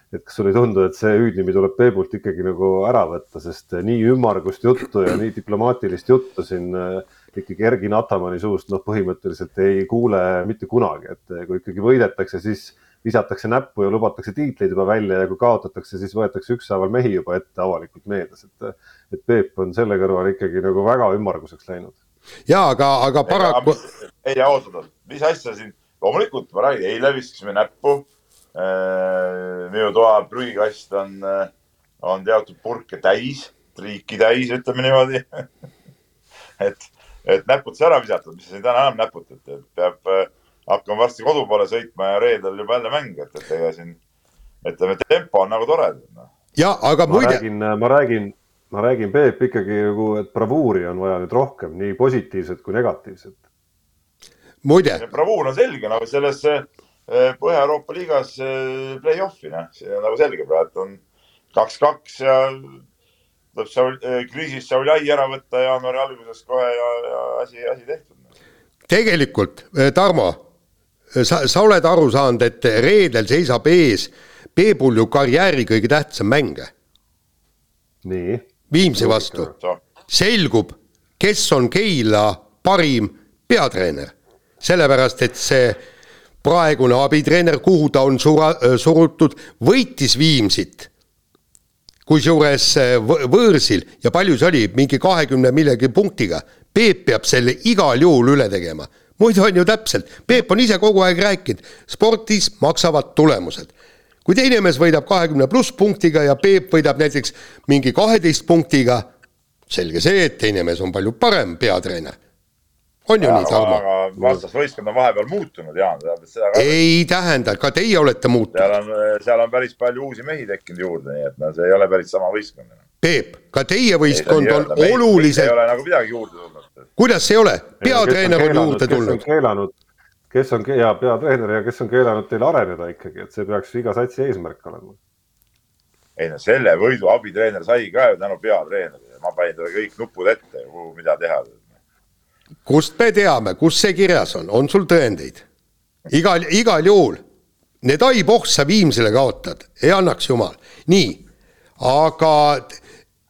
Et kas sulle ei tundu, et see hüüdnimi tuleb Peebult ikkagi nagu ära võtta, sest nii ümmargust juttu ja nii diplomaatilist juttu siin äh, ikkagi Ergin Atamanni suust noh, põhimõtteliselt ei kuule mitte kunagi, et äh, kui ikkagi võidetakse, siis visatakse näppu ja lubatakse tiitleid juba välja ja kui kaotatakse, siis võetakse ükshaaval mehi juba ette avalikult meedias, et, et Peep on selle kõrval ikkagi nagu väga ümmarguseks läinud. ja aga, aga paraku. ei, oota, oota, mis asja siin, loomulikult ma räägin, eile viskasime näppu Äh, minu toa prügikast on, äh, on teatud purke täis, triiki täis, ütleme niimoodi et, et näputus ära visatud, mis sa siin täna enam näputad, et peab äh, hakkama varsti kodu poole sõitma ja reedel juba jälle mäng, et, et ega siin ütleme, tempo on nagu tore no.. ja aga muide. ma räägin, ma räägin, ma räägin, Peep ikkagi nagu, et bravuuri on vaja nüüd rohkem, nii positiivset kui negatiivset. muide. bravuur on selge, nagu selles Eh, Põhja-Euroopa liigas eh, play-off'i, noh, see on nagu selge praegu, on kaks-kaks ja tuleb Saul, eh, kriisist Sauljai ära võtta jaanuari alguses kohe ja, ja asi, asi tehtud. tegelikult, Tarmo, sa, sa oled aru saanud, et reedel seisab ees Peebul ju karjääri kõige tähtsam mäng. nii. Viimsi vastu. selgub, kes on Keila parim peatreener, sellepärast et see praegune abitreener, kuhu ta on sura, surutud, võitis Viimsit. kusjuures võõrsil ja palju see oli, mingi kahekümne millegi punktiga. Peep peab selle igal juhul üle tegema. Muidu on ju täpselt, Peep on ise kogu aeg rääkinud, spordis maksavad tulemused. kui teine mees võidab kahekümne pluss punktiga ja Peep võidab näiteks mingi kaheteist punktiga, selge see, et teine mees on palju parem peatreener on ju ja, nii, Tarmo? aga vastasvõistkond on vahepeal muutunud, Jaan, seda ka. ei tähenda, ka teie olete muutunud. seal on, seal on päris palju uusi mehi tekkinud juurde, nii et no see ei ole päris sama võistkond enam. Peep, ka teie võistkond on öelda, oluliselt. ei ole nagu midagi juurde tulnud. Kuidas ei ole, peatreener on juurde tulnud. keelanud, kes on ja peatreener ja kes on keelanud teil areneda ikkagi, et see peaks iga satsi eesmärk olema. ei no selle võidu abitreener sai ka ju tänu peatreenerile, ma panin talle kõik nupud ette, mida teha kust me teame, kus see kirjas on, on sul tõendeid? igal, igal juhul need aipohh sa Viimsile kaotad, ei annaks jumal. nii, aga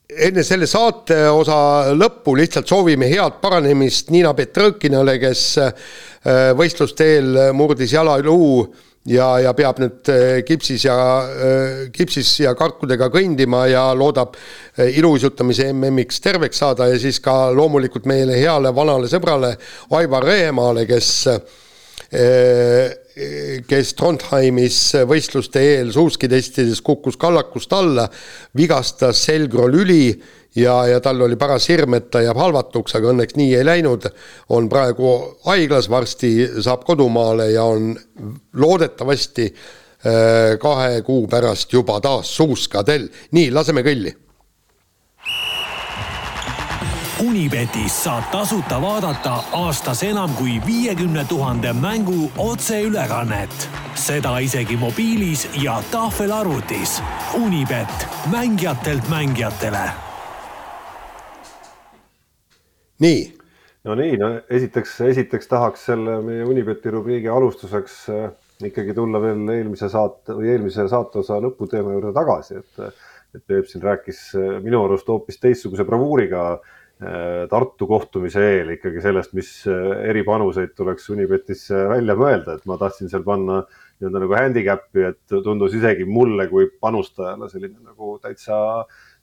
enne selle saate osa lõppu lihtsalt soovime head paranemist Niina Petrõkinale, kes äh, võistluste eel murdis jalaluu ja, ja peab nüüd äh, kipsis ja, äh, kipsis ja karkudega kõndima ja loodab iluuisutamise MM-iks terveks saada ja siis ka loomulikult meile heale vanale sõbrale Aivar Rehemaale, kes kes Trondheimis võistluste eel suuskitestides kukkus kallakust alla, vigastas selgrolüli ja, ja tal oli paras hirm, et ta jääb halvatuks, aga õnneks nii ei läinud. on praegu haiglas, varsti saab kodumaale ja on loodetavasti äh, kahe kuu pärast juba taas suuskadel. nii, laseme kõlli Unibetis saab tasuta vaadata aastas enam kui viiekümne tuhande mängu otseülekannet. seda isegi mobiilis ja tahvelarvutis. Unibet, mängijatelt mängijatele. nii. no nii, no esiteks, esiteks tahaks selle meie Unibeti rubriigi alustuseks äh, ikkagi tulla veel eelmise saate või eelmise saateosa lõputeema juurde tagasi, et et Peep siin rääkis äh, minu arust hoopis teistsuguse bravuuriga äh, Äh, Tartu kohtumise eel ikkagi sellest, mis äh, eripanuseid tuleks Unibetis välja mõelda, et ma tahtsin seal panna nii-öelda nagu handicap'i, et tundus isegi mulle kui panustajale selline nagu täitsa,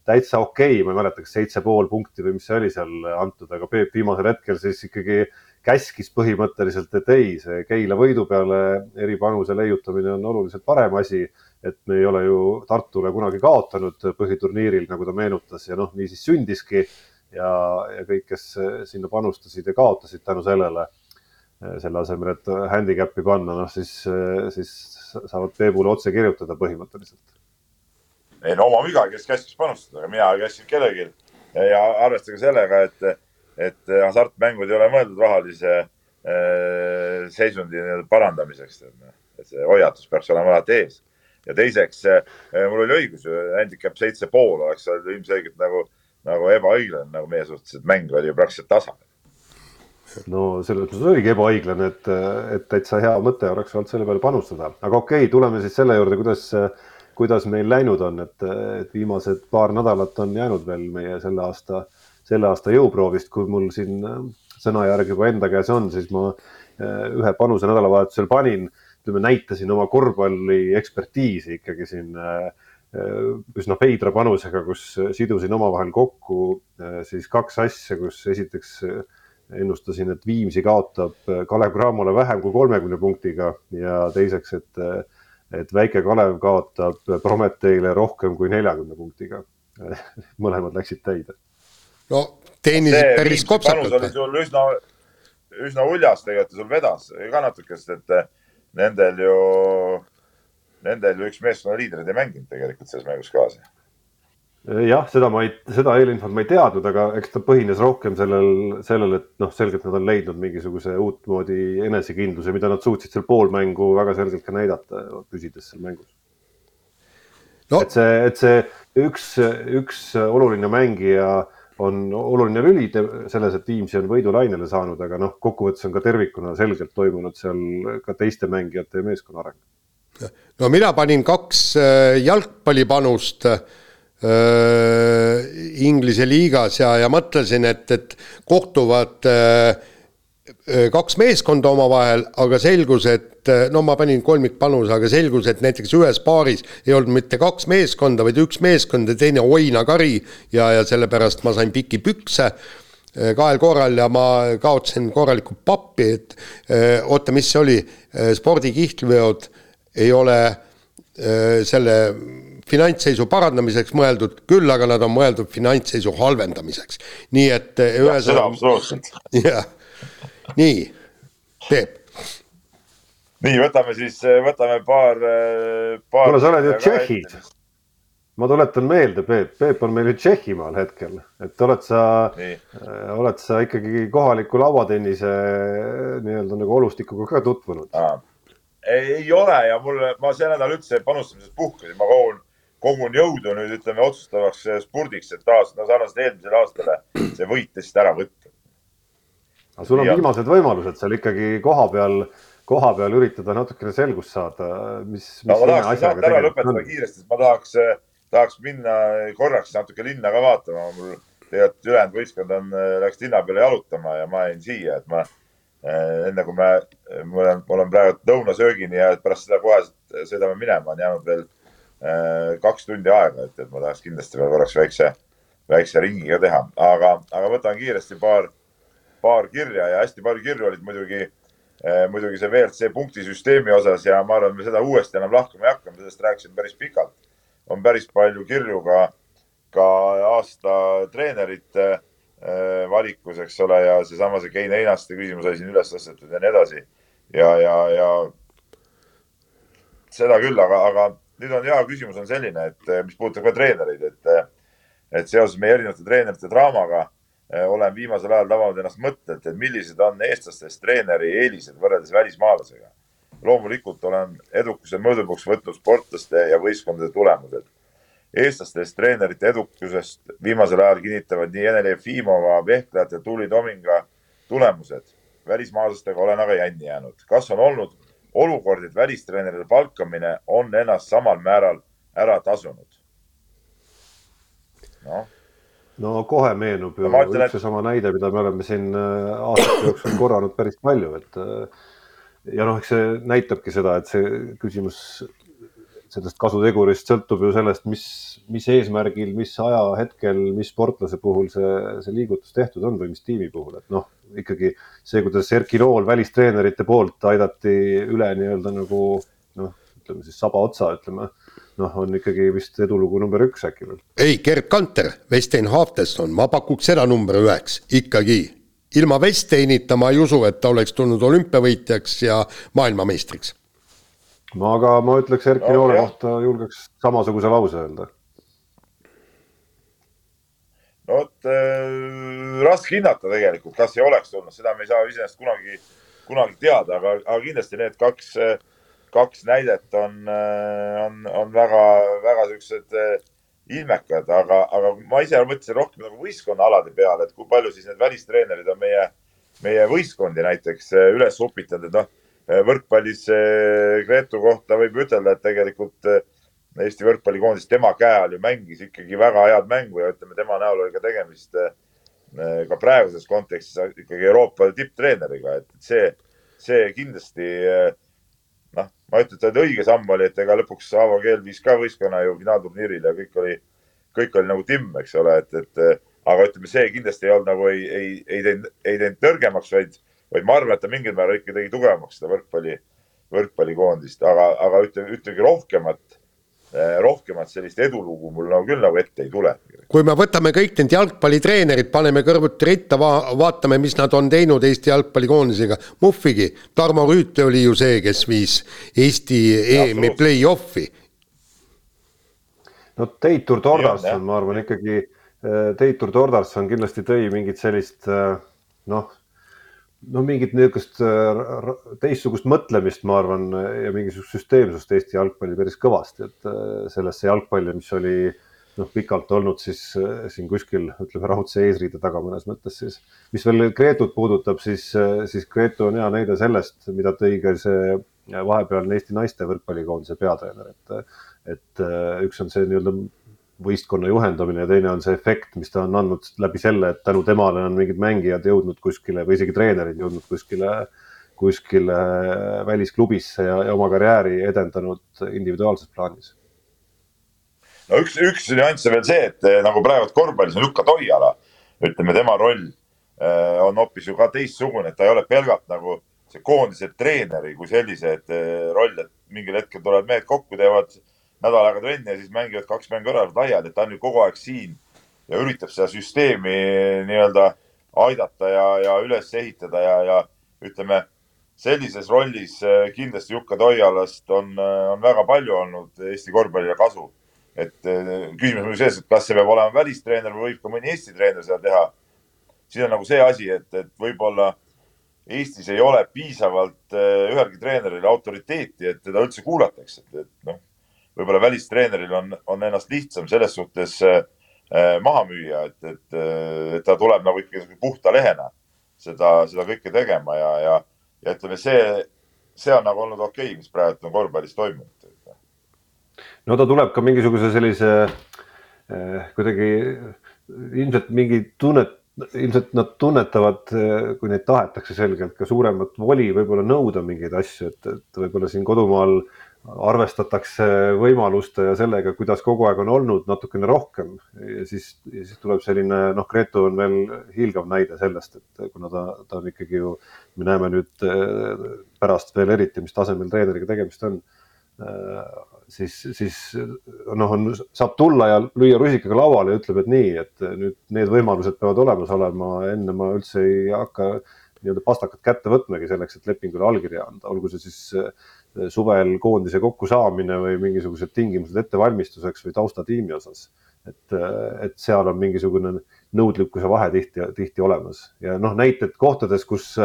täitsa okei okay., ma ei mäleta, kas seitse pool punkti või mis see oli seal antud, aga Peep viimasel hetkel siis ikkagi käskis põhimõtteliselt, et ei, see Keila võidu peale eripanuse leiutamine on oluliselt parem asi, et me ei ole ju Tartule kunagi kaotanud põhiturniiril, nagu ta meenutas ja noh, nii siis sündiski ja, ja kõik, kes sinna panustasid ja kaotasid tänu sellele, selle asemel, et handicap'i panna, noh siis, siis saavad Peebule otse kirjutada põhimõtteliselt. ei no oma viga, kes käskis panustada, aga mina ei käskinud kellelgi ja arvestage sellega, et, et hasartmängud ei ole mõeldud rahalise äh, seisundi parandamiseks. et see hoiatus peaks olema alati ees ja teiseks, mul oli õigus ju, handicap seitse pool oleks ilmselgelt nagu nagu ebaõiglane nagu meie suhtes, et mäng oli ju praktiliselt tasa. no selles mõttes oligi ebaõiglane, et, et täitsa hea mõte oleks olnud selle peale panustada, aga okei okay,, tuleme siis selle juurde, kuidas, kuidas meil läinud on, et, et viimased paar nädalat on jäänud veel meie selle aasta, selle aasta jõuproovist, kui mul siin sõnajärg juba enda käes on, siis ma ühe panuse nädalavahetusel panin, ütleme, näitasin oma korvpalli ekspertiisi ikkagi siin Äh, üsna veidra panusega, kus sidusin omavahel kokku äh, siis kaks asja, kus esiteks äh, ennustasin, et Viimsi kaotab Kalev Cramole vähem kui kolmekümne punktiga ja teiseks, et, et Väike Kalev kaotab Prometheile rohkem kui neljakümne punktiga. mõlemad läksid täide. no teenisid päris kopsakalt. oli sul üsna, üsna uljas tegelikult, sul vedas ka natuke, sest et nendel ju nendel ju üks meeskonna liidreid ei mänginud tegelikult selles mängus kaasa. jah, seda ma ei, seda eelinfot ma ei teadnud, aga eks ta põhines rohkem sellel, sellel, et noh, selgelt nad on leidnud mingisuguse uutmoodi enesekindluse, mida nad suutsid seal pool mängu väga selgelt ka näidata, püsides seal mängus no.. et see, et see üks, üks oluline mängija on oluline lüli selles, et Viimsi on võidulainele saanud, aga noh, kokkuvõttes on ka tervikuna selgelt toimunud seal ka teiste mängijate ja meeskonna areng no mina panin kaks äh, jalgpallipanust äh, Inglise liigas ja, ja mõtlesin, et, et kohtuvad äh, kaks meeskonda omavahel, aga selgus, et no ma panin kolmikpanuse, aga selgus, et näiteks ühes paaris ei olnud mitte kaks meeskonda, vaid üks meeskond ja teine oinakari ja, ja sellepärast ma sain pikki pükse kahel korral ja ma kaotasin korralikult pappi, et oota, mis see oli, spordikihlveod ei ole selle finantsseisu parandamiseks mõeldud, küll aga nad on mõeldud finantsseisu halvendamiseks. nii et ühesõnaga. jah, nii, Peep. nii, võtame siis, võtame paar, paar. kuule, sa oled ju Tšehhis. ma tuletan meelde, Peep, Peep on meil ju Tšehhimaal hetkel, et oled sa, oled sa ikkagi kohaliku lauatennise nii-öelda nagu olustikuga ka tutvunud? Ei ole ja mul, ma see nädal üldse panustamisest puhkasin, ma kogun, kogun jõudu nüüd ütleme otsustavaks spurdiks, et taas no sarnaselt eelmisele aastale see võit lihtsalt ära võtta. aga sul on ja. viimased võimalused seal ikkagi koha peal, koha peal üritada natukene selgust saada, mis, mis. no ma tahaks saate ära lõpetada kiiresti, sest ma tahaks, tahaks minna korraks natuke linna ka vaatama, mul tegelikult ülejäänud võistkond on, läks linna peale jalutama ja ma jäin siia, et ma enne kui me, ma olen, ma olen praegu lõunasöögini ja pärast seda kohe sõidame minema, on jäänud veel kaks tundi aega, et, et ma tahaks kindlasti veel korraks väikse, väikse ringi ka teha, aga, aga võtan kiiresti paar, paar kirja ja hästi palju kirju olid muidugi muidugi see WRC punktisüsteemi osas ja ma arvan, et me seda uuesti enam lahkama ei hakka, me sellest rääkisime päris pikalt. On päris palju kirju ka, ka aasta treenerite äh, valikus, eks ole, ja seesama see Kein Einaste küsimus oli siin üles tõstetud ja nii edasi. ja, ja, ja seda küll, aga, aga nüüd on hea küsimus on selline, et mis puudutab ka treenereid, et, et seoses meie erinevate treenerite draamaga äh, olen viimasel ajal tabanud ennast mõttelt, et millised on eestlastest treeneri eelised võrreldes välismaalasega loomulikult olen edukuse mõõdupuuks võtnud sportlaste ja võistkondade tulemused. Eestlastest treenerite edukusest viimasel ajal kinnitavad nii Ene Jefimova, vehklejate Tuuli Tominga tulemused. välismaalastega olen aga jänni jäänud. kas on olnud olukord, et välistreenerite palkamine on ennast samal määral ära tasunud? noh no kohe meenub ju no, üks ja sama näide, mida me oleme siin äh, aastate jooksul korranud päris palju, et äh, ja noh, eks see näitabki seda, et see küsimus sellest kasutegurist sõltub ju sellest, mis, mis eesmärgil, mis ajahetkel, mis sportlase puhul see, see liigutus tehtud on või mis tiimi puhul, et noh, ikkagi see, kuidas Erki Nool välistreenerite poolt aidati üle nii-öelda nagu noh, ütleme siis saba otsa, ütleme noh, on ikkagi vist edulugu number üks äkki veel. ei, Gerd Kanter, Westein Haftelson, ma pakuks seda number üheks ikkagi ilma Vesteinita ma ei usu, et ta oleks tulnud olümpiavõitjaks ja maailmameistriks. No aga ma ütleks Erki no, Noore kohta julgeks samasuguse lause öelda. no vot äh, raske hinnata tegelikult, kas ei oleks tulnud, seda me ei saa iseenesest kunagi, kunagi teada, aga, aga kindlasti need kaks, kaks näidet on, äh, on, on väga, väga siuksed äh, ilmekad, aga, aga ma ise mõtlesin rohkem nagu võistkonnaalade peale, et kui palju siis need välistreenerid on meie, meie võistkondi näiteks eh, üles upitanud, et noh, võrkpallis eh, Gretu kohta võib ütelda, et tegelikult Eesti võrkpallikoondis tema käe all ju mängis ikkagi väga head mängu ja ütleme, tema näol oli ka tegemist ka praeguses kontekstis ikkagi Euroopa tipptreeneriga, et see, see kindlasti noh, ma ütlen, et õige samm oli, et ega lõpuks Aavo Keel viis ka võistkonna ju finaalturniirile ja kõik oli, kõik oli nagu timm, eks ole, et, et aga ütleme, see kindlasti ei olnud nagu ei, ei, ei teinud, ei teinud nõrgemaks, vaid, vaid ma arvan, et ta mingil määral ikka tegi tugevamaks seda võrkpalli, võrkpallikoondist, aga, aga ütleme, ütlegi rohkemat Eh, rohkemat sellist edulugu mul nagu küll nagu ette ei tule. kui me võtame kõik need jalgpallitreenerid, paneme kõrvuti ritta va, vaatame, mis nad on teinud Eesti jalgpallikoondisega, Muhvigi, Tarmo Rüüt oli ju see, kes viis Eesti EM-i play-off'i. no Teitur Tordarson, ma arvan ikkagi, eh, Teitur Tordarson kindlasti tõi mingit sellist eh, noh no mingit niisugust äh, teistsugust mõtlemist, ma arvan, ja mingisugust süsteemsust Eesti jalgpalli päris kõvasti, et äh, sellesse jalgpalli, mis oli noh, pikalt olnud siis äh, siin kuskil ütleme raudse eesriide taga mõnes mõttes siis. mis veel Gretut puudutab, siis, siis Gretu on hea näide sellest, mida tõi ka see vahepealne Eesti naiste võrkpallikoondise peatreener, et, et üks on see nii-öelda võistkonna juhendamine ja teine on see efekt, mis ta on andnud läbi selle, et tänu temale on mingid mängijad jõudnud kuskile või isegi treenerid jõudnud kuskile, kuskile välisklubisse ja, ja oma karjääri edendanud individuaalses plaanis. no üks, üks nüanss on veel see, et eh, nagu praegu korvpallis on Jukka Toiala, ütleme tema roll äh, on hoopis ju ka teistsugune, et ta ei ole pelgalt nagu see koondise treeneri kui sellise et, äh, roll, et mingil hetkel tulevad mehed kokku, teevad nädal aega trenni ja siis mängivad kaks mängu ära laiali, et ta on ju kogu aeg siin ja üritab seda süsteemi nii-öelda aidata ja, ja üles ehitada ja, ja ütleme, sellises rollis eh, kindlasti Jukka Toialast on, eh, on väga palju olnud Eesti korvpallile kasu. et eh, küsimus on selles, et kas see peab olema välistreener või võib ka mõni Eesti treener seda teha. siin on nagu see asi, et, et võib-olla Eestis ei ole piisavalt ühelgi treeneril autoriteeti, et teda üldse kuulatakse, et, et noh võib-olla välistreeneril on, on ennast lihtsam selles suhtes äh, äh, maha müüa, et, et, äh, et ta tuleb nagu ikkagi puhta lehena seda, seda kõike tegema ja, ja, ja ütleme, see, see on nagu olnud okei okay,, mis praegu on korvpallis toimunud. no ta tuleb ka mingisuguse sellise kuidagi ilmselt mingi tunnet, ilmselt nad tunnetavad, kui neid tahetakse selgelt ka suuremat voli võib-olla nõuda mingeid asju, et, et võib-olla siin kodumaal arvestatakse võimaluste ja sellega, kuidas kogu aeg on olnud natukene rohkem. Ja siis, siis tuleb selline noh, Gretu on veel hiilgav näide sellest, et kuna ta, ta on ikkagi ju, me näeme nüüd pärast veel eriti, mis tasemel treeneriga tegemist on siis, siis noh, on, saab tulla ja lüüa rusikaga lauale ja ütleb, et nii, et nüüd need võimalused peavad olemas olema, enne ma üldse ei hakka nii-öelda pastakat kätte võtmagi selleks, et lepingule allkirja anda, olgu see siis eh, suvel koondise kokkusaamine või mingisugused tingimused ettevalmistuseks või taustatiimi osas. et, et seal on mingisugune nõudlikkuse vahe tihti, tihti olemas ja noh, näited kohtades, kus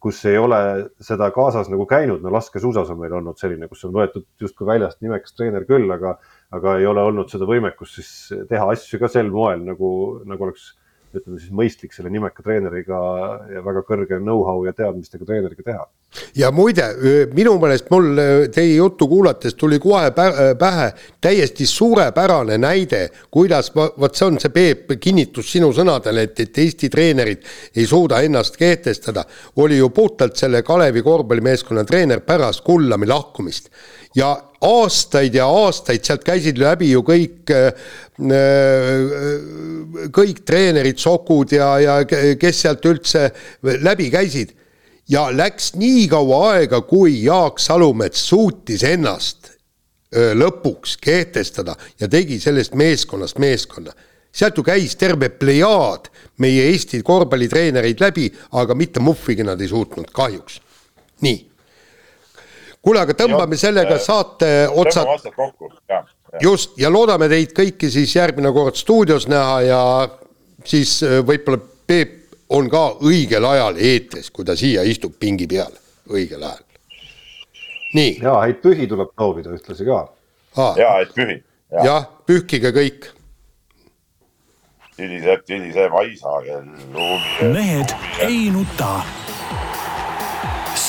kus ei ole seda kaasas nagu käinud, no laskesuusas on meil olnud selline, kus on võetud justkui väljast nimekas treener küll, aga, aga ei ole olnud seda võimekust siis teha asju ka sel moel nagu, nagu oleks ütleme siis mõistlik selle nimeka treeneriga ja väga kõrge know-how ja teadmistega treeneriga teha. ja muide, minu meelest mul teie juttu kuulates tuli kohe pähe täiesti suurepärane näide, kuidas, vot see on see Peep kinnitus sinu sõnadele, et, et Eesti treenerid ei suuda ennast kehtestada, oli ju puhtalt selle Kalevi korvpallimeeskonna treener pärast Kullami lahkumist ja aastaid ja aastaid sealt käisid läbi ju kõik, kõik treenerid, Sokud ja, ja kes sealt üldse läbi käisid. ja läks nii kaua aega, kui Jaak Salumets suutis ennast lõpuks kehtestada ja tegi sellest meeskonnast meeskonna. sealt ju käis terve plejaad meie Eesti korvpallitreenereid läbi, aga mitte muhvigi nad ei suutnud, kahjuks. nii kuule, aga tõmbame ja, sellega äh, saate otsad. just ja loodame teid kõiki siis järgmine kord stuudios näha ja siis äh, võib-olla Peep on ka õigel ajal eetris, kui ta siia istub pingi peal, õigel ajal. nii. ja häid pühi tuleb soovida ühtlasi ka. ja häid pühi. jah, pühkige kõik. hiliseb, hiliseb aisakell. mehed ei nuta